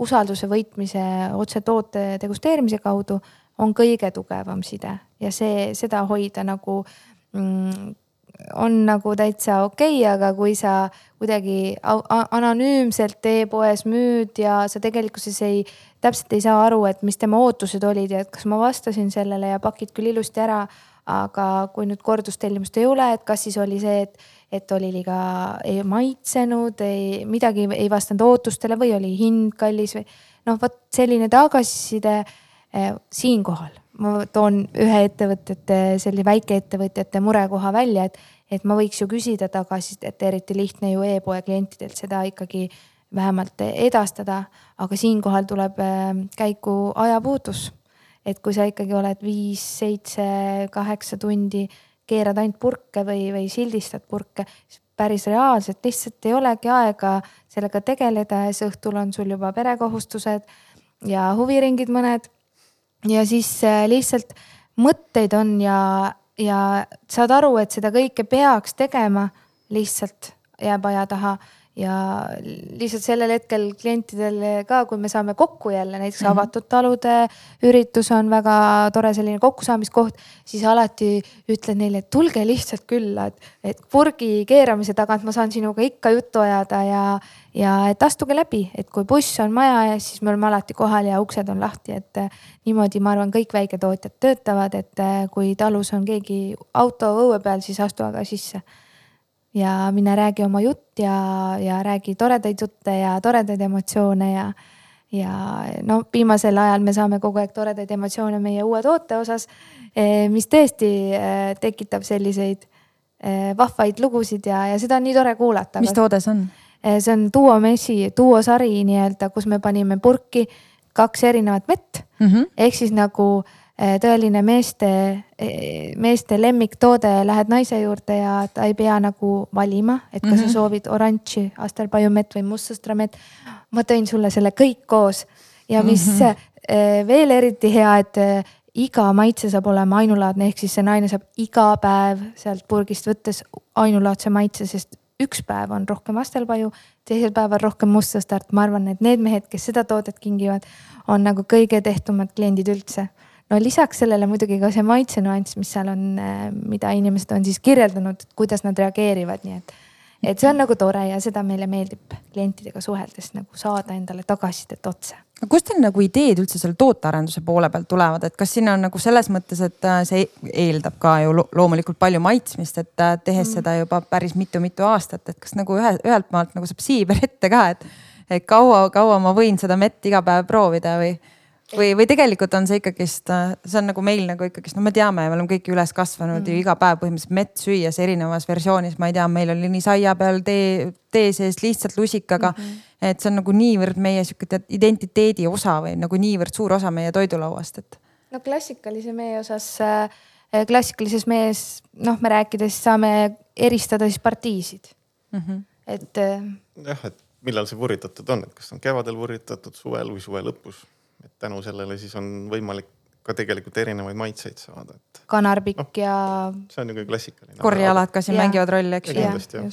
usalduse võitmise otse toote degusteerimise kaudu, on kõige tugevam side ja see, seda hoida nagu mm, on nagu täitsa okei okay,, aga kui sa kuidagi anonüümselt e-poes müüd ja sa tegelikkuses ei, täpselt ei saa aru, et mis tema ootused olid ja et kas ma vastasin sellele ja pakid küll ilusti ära. aga kui nüüd kordustellimust ei ole, et kas siis oli see, et, et oli liiga, ei maitsenud, ei midagi ei vastanud ootustele või oli hind kallis või noh, vot selline tagasiside siinkohal ma toon ühe ettevõtete, selline väikeettevõtjate murekoha välja, et, et ma võiks ju küsida tagasisidet, eriti lihtne ju e-poe klientidelt seda ikkagi vähemalt edastada. aga siinkohal tuleb äh, käiku ajapuudus. et kui sa ikkagi oled viis, seitse, kaheksa tundi, keerad ainult purke või, või sildistad purke, siis päris reaalselt lihtsalt ei olegi aega sellega tegeleda ja siis õhtul on sul juba perekohustused ja huviringid mõned ja siis äh, lihtsalt mõtteid on ja, ja saad aru, et seda kõike peaks tegema, lihtsalt jääb aja taha ja lihtsalt sellel hetkel klientidel ka, kui me saame kokku jälle, näiteks mm -hmm. avatud talude üritus on väga tore selline kokkusaamiskoht, siis alati ütlen neile, et tulge lihtsalt külla, et, et purgi keeramise tagant ma saan sinuga ikka juttu ajada ja, ja et astuge läbi, et kui buss on maja ees, siis me oleme alati kohal ja uksed on lahti, et niimoodi ma arvan, kõik väiketootjad töötavad, et kui talus on keegi auto õue peal, siis astu aga sisse ja mine räägi oma jutt ja, ja räägi toredaid jutte ja toredaid emotsioone ja, ja no viimasel ajal me saame kogu aeg toredaid emotsioone meie uue toote osas, eh, mis tõesti eh, tekitab selliseid eh, vahvaid lugusid ja, ja seda on nii tore kuulata. mis toode see on? see on Duo Messi, Duo sari nii-öelda, kus me panime purki kaks erinevat vett mm -hmm. ehk siis nagu äh, tõeline meeste, eh, meeste lemmiktoode, lähed naise juurde ja ta ei pea nagu valima, et kas mm -hmm. sa mhm. soovid oranži astelpaiumett või mustsõstramett. ma tõin sulle selle kõik koos ja mis mm -hmm. veel eriti hea, et iga maitse saab olema ainulaadne, ehk siis see naine saab iga päev sealt purgist võttes ainulaadse maitse, sest üks päev on rohkem astelpaju, teisel päeval rohkem mustsõstart. ma arvan, et need mehed, kes seda toodet kingivad, on nagu kõige tehtumad kliendid üldse no lisaks sellele muidugi ka see maitse nüanss, mis seal on, äh, mida inimesed on siis kirjeldanud, kuidas nad reageerivad, nii et, et see on nagu tore ja seda meile meeldib klientidega suheldes nagu saada endale tagasisidet otse. kust teil nagu ideed üldse selle tootearenduse poole pealt tulevad, et kas siin on nagu selles mõttes, et äh, see eeldab ka ju loomulikult palju maitsmist, et äh, tehes mm. seda juba päris mitu-mitu aastat, et kas nagu ühe, ühelt maalt nagu saab siiber ette ka, et, et kaua, kaua ma võin seda mett iga päev proovida või või, või tegelikult on see ikkagist, see on nagu meil nagu ikkagist, no me teame, me oleme kõik üles kasvanud mm. ju iga päev põhimõtteliselt mett süües erinevas versioonis, ma ei tea, meil oli nii saia peal tee, tee sees lihtsalt lusikaga mm. -hmm. et see on nagu niivõrd meie sihuke identiteedi osa või nagu niivõrd suur osa meie toidulauast, et. no klassikalise mee osas äh,, klassikalises mees, noh, me rääkides saame eristada siis partiisid mm. -hmm. et äh.... jah, et millal see vurritatud on, et kas on kevadel vurritatud, suvel või suve lõpus et tänu sellele siis on võimalik ka tegelikult erinevaid maitseid saada, et. kanarbikk no, ja. see on kõige klassikaline. korjalad ka siin ja. mängivad rolli, eks ju.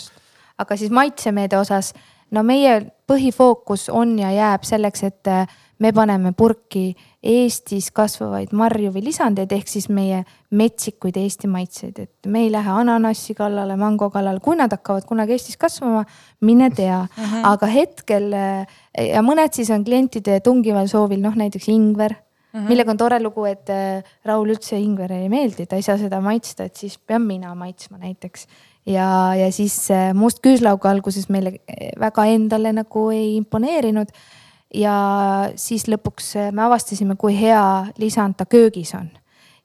aga siis maitsemeede osas, no meie põhifookus on ja jääb selleks, et me paneme purki Eestis kasvavaid marju või lisandeid, ehk siis meie metsikuid Eesti maitseid, et me ei lähe ananassi kallale, mango kallale, kui nad hakkavad kunagi Eestis kasvama, mine tea uh. Mhm. -huh. aga hetkel ja mõned siis on klientide tungival soovil, noh näiteks ingver mhm. -huh. millega on tore lugu, et äh, Raul üldse ingver ei meeldi, ta ei saa seda maitsta, et siis pean mina maitsma näiteks ja, ja siis äh, must küüslaug alguses meile väga endale nagu ei imponeerinud ja siis lõpuks äh, me avastasime, kui hea lisand ta köögis on.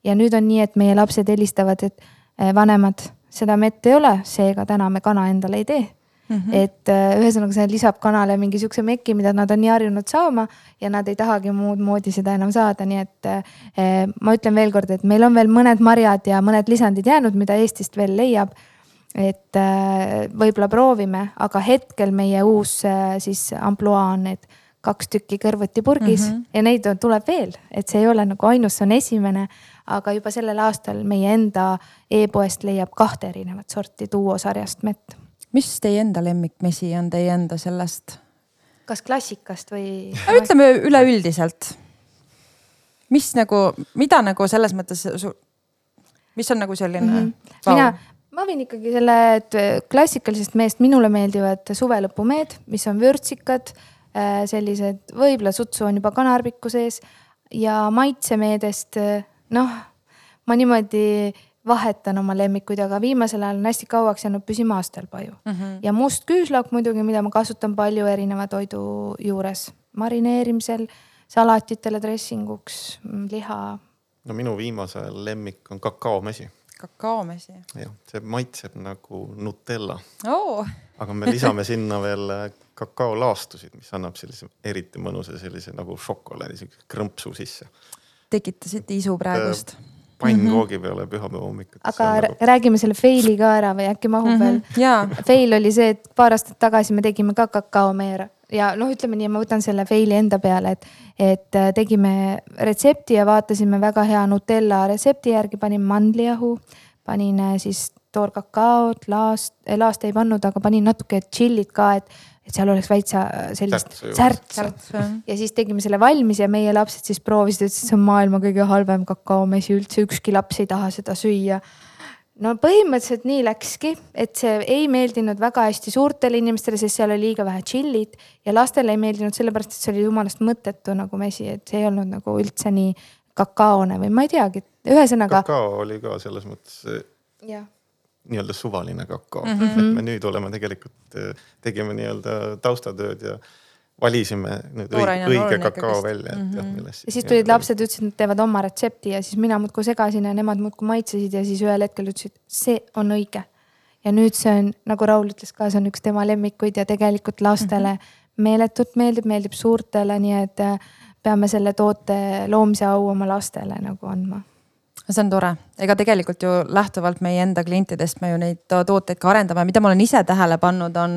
ja nüüd on nii, et meie lapsed helistavad, et äh, vanemad, seda mett ei ole, seega täna me kana endale ei tee Mm -hmm. et äh, ühesõnaga, see lisab kanale mingi sihukese meki, mida nad on nii harjunud saama ja nad ei tahagi muud moodi seda enam saada, nii et eh, ma ütlen veelkord, et meil on veel mõned marjad ja mõned lisandid jäänud, mida Eestist veel leiab. et eh, võib-olla proovime, aga hetkel meie uus eh, siis ampluaa on need kaks tükki kõrvuti purgis mm -hmm. ja neid tuleb veel, et see ei ole nagu ainus, see on esimene. aga juba sellel aastal meie enda e-poest leiab kahte erinevat sorti Duo sarjast mett. mis teie enda lemmikmesi on teie enda sellest kas klassikast või? ütleme üleüldiselt. mis nagu, mida nagu selles mõttes, mis on nagu selline mm? -hmm. mina, ma võin ikkagi selle, et klassikalisest meest minule meeldivad suvelõpumehed, mis on vürtsikad, sellised, võib-olla sutsu on juba kanarpikku sees ja maitsemeedest noh, ma niimoodi vahetan oma lemmikuid, aga viimasel ajal on hästi kauaks jäänud püsima astelpaju mm. -hmm. ja must küüslauk muidugi, mida ma kasutan palju erineva toidu juures, marineerimisel, salatitele, dressinguks, liha. no minu viimase lemmik on kakaomesi. kakaomesi? jah, see maitseb nagu Nutella oh.. Aga me lisame sinna veel äh, kakaolaastusid, mis annab sellise eriti mõnusa sellise nagu šokolaadi, siukse krõmpsu sisse. tekitasite isu praegust äh, pannkoogi mhm. peale pühapäeva hommikuti. aga nagu... räägime selle fail'i ka ära või äkki mahub mm -hmm. veel? Fail oli see, et paar aastat tagasi me tegime ka kakaomeera ja noh, ütleme nii, ma võtan selle fail'i enda peale, et, et äh, tegime retsepti ja vaatasime väga hea Nutella retsepti järgi, panin mandlijahu, panin siis toorkakaot, laast, laast ei pannud, aga panin natuke tšillit ka, et et seal oleks väitsa äh, sellist särtsu. ja siis tegime selle valmis ja meie lapsed siis proovisid, ütlesid, see on maailma kõige halvem kakaomesi üldse, ükski laps ei taha seda süüa. no põhimõtteliselt nii läkski, et see ei meeldinud väga hästi suurtele inimestele, sest seal oli liiga vähe tšillit ja lastele ei meeldinud sellepärast, et see oli jumalast mõttetu nagu mesi, et see ei olnud nagu üldse nii kakaone või ma ei teagi, ühesõnaga. kakao oli ka selles mõttes. jah nii-öelda suvaline kakao mm. -hmm. et me nüüd oleme tegelikult, äh, tegime nii-öelda taustatööd ja valisime nüüd õige, õige kakao välja, et mm -hmm. jah, mhm. millest. ja siis tulid lapsed, ütlesid, et nad teevad oma retsepti ja siis mina muudkui segasin ja nemad muudkui maitsesid ja siis ühel hetkel ütlesid, see on õige. ja nüüd see on, nagu Raul ütles ka, see on üks tema lemmikuid ja tegelikult lastele mm -hmm. meeletult meeldib, meeldib suurtele, nii et äh, peame selle toote loomise au oma lastele nagu andma see on tore, ega tegelikult ju lähtuvalt meie enda klientidest me ju neid tooteid ka arendame, mida ma olen ise tähele pannud, on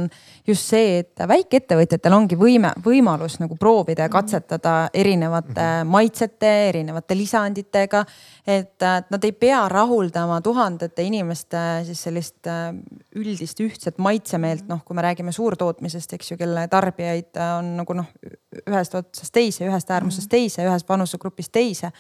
just see, et väikeettevõtjatel ongi võime, võimalus nagu proovida ja katsetada erinevate mhm. maitsete, erinevate lisanditega. et nad ei pea rahuldama tuhandete inimeste siis sellist äh, üldist ühtset maitsemeelt, noh, kui me räägime suurtootmisest, eks ju, kelle tarbijaid on nagu noh, ühest otsast teise, ühest äärmusest mhm. teise, ühest vanusegrupist teise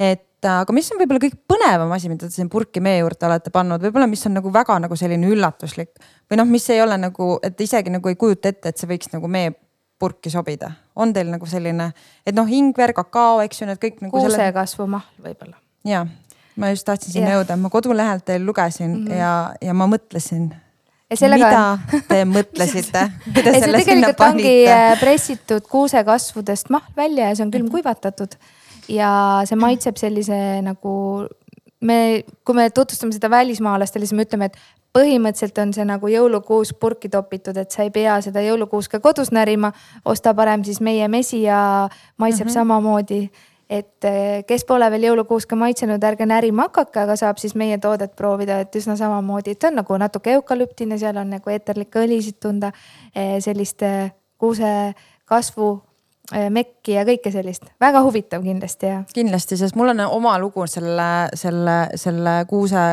et aga mis on võib-olla kõige põnevam asi, mida te siin purki mee juurde olete pannud, võib-olla, mis on nagu väga nagu selline üllatuslik või noh, mis ei ole nagu, et isegi nagu ei kujuta ette, et see võiks nagu meepurki sobida. on teil nagu selline, et noh, ingver, kakao, eks ju, need kõik nagu. kuusekasvu selle... võib-olla. ja, ma just tahtsin sinna jõuda, ma kodulehelt teil lugesin mm -hmm. ja, ja ma mõtlesin mida te mõtlesite see tegelikult ongi äh, pressitud kuusekasvudest mahl välja ja see on külmkuivatatud mm -hmm ja see maitseb sellise nagu me, kui me tutvustame seda välismaalastele, siis me ütleme, et põhimõtteliselt on see nagu jõulukuus purki topitud, et sa ei pea seda jõulukuuske kodus närima. osta parem siis meie mesi ja maitseb mm -hmm. samamoodi. et eh, kes pole veel jõulukuuske maitsenud, ärge närima hakake, aga saab siis meie toodet proovida, et üsna samamoodi, et ta on nagu natuke eukalüptine, seal on nagu eeterlikke õlisid tunda. Eh, sellist eh, kuuse kasvu mekki ja kõike sellist, väga huvitav kindlasti ja. kindlasti, sest mul on oma lugu selle, selle, selle kuuse,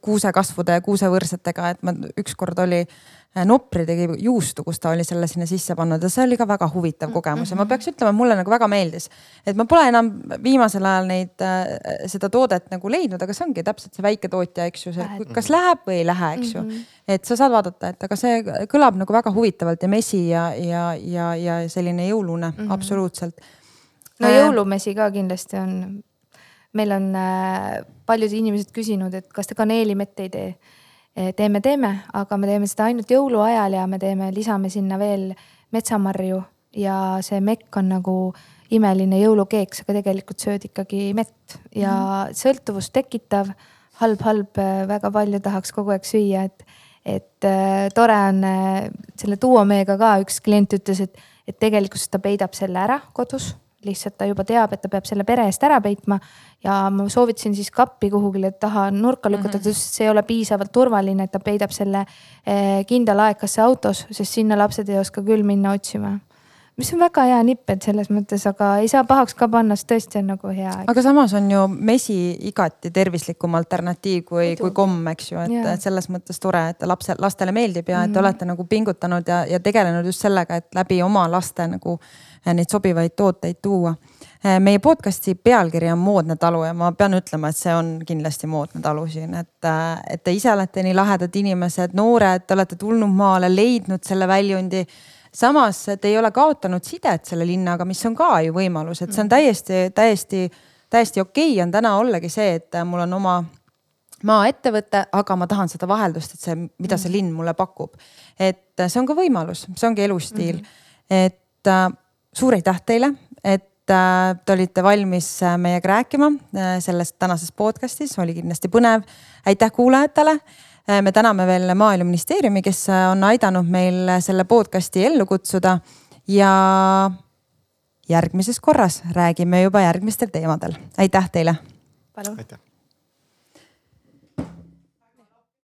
kuusekasvude ja kuusevõrsetega, et ma ükskord oli Äh, Nopri tegi juustu, kus ta oli selle sinna sisse pannud ja see oli ka väga huvitav kogemus ja ma peaks ütlema, mulle nagu väga meeldis. et ma pole enam viimasel ajal neid äh,, seda toodet nagu leidnud, aga see ongi täpselt see väiketootja, eks ju, see kas läheb või ei lähe, eks ju et sa saad vaadata, et aga see kõlab nagu väga huvitavalt ja mesi ja, ja, ja, ja selline jõulune mm -hmm. absoluutselt. no äh, jõulumesi ka kindlasti on. meil on äh, paljud inimesed küsinud, et kas te kaneelimett ei tee teeme, teeme, aga me teeme seda ainult jõuluajal ja me teeme, lisame sinna veel metsamarju ja see mekk on nagu imeline jõulukeeks, aga tegelikult sööd ikkagi mett ja mm. sõltuvust tekitav halb, halb, väga palju tahaks kogu aeg süüa, et, et äh, tore on selle duomeega ka üks klient ütles, et, et tegelikkuses ta peidab selle ära kodus lihtsalt ta juba teab, et ta peab selle pere eest ära peitma. ja ma soovitasin siis kappi kuhugile taha nurka lükata mm, -hmm. sest see ei ole piisavalt turvaline, et ta peidab selle eh, kindla laekasse autos, sest sinna lapsed ei oska küll minna otsima. mis on väga hea nipp, et selles mõttes, aga ei saa pahaks ka panna, sest tõesti on nagu hea. aga samas on ju mesi igati tervislikum alternatiiv kui, kui komm, eks ju, et, et selles mõttes tore, et lapse, lastele meeldib ja mm -hmm. et te mhm. olete nagu pingutanud ja, ja tegelenud just sellega, et läbi oma laste nagu neid sobivaid tooteid tuua eh, meie podcast'i pealkiri on Moodne talu ja ma pean ütlema, et see on kindlasti moodne talu siin, et, eh, et te ise olete nii lahedad inimesed, noored, te olete tulnud maale, leidnud selle väljundi samas te ei ole kaotanud sidet selle linnaga, mis on ka ju võimalus, et see on mm. täiesti, täiesti, täiesti okei okay on täna ollagi see, et mul on oma maaettevõte, aga ma tahan seda vaheldust, et see, mida see mm. linn mulle pakub. et see on ka võimalus, see ongi elustiil mm. -hmm. et äh, suur aitäh teile, et äh, te olite valmis äh, meiega rääkima äh, sellest tänases podcast'is, oli kindlasti põnev. aitäh kuulajatele me täname veel Maaeluministeeriumi, kes on aidanud meil selle podcast'i ellu kutsuda ja järgmises korras räägime juba järgmistel teemadel. aitäh teile. aitäh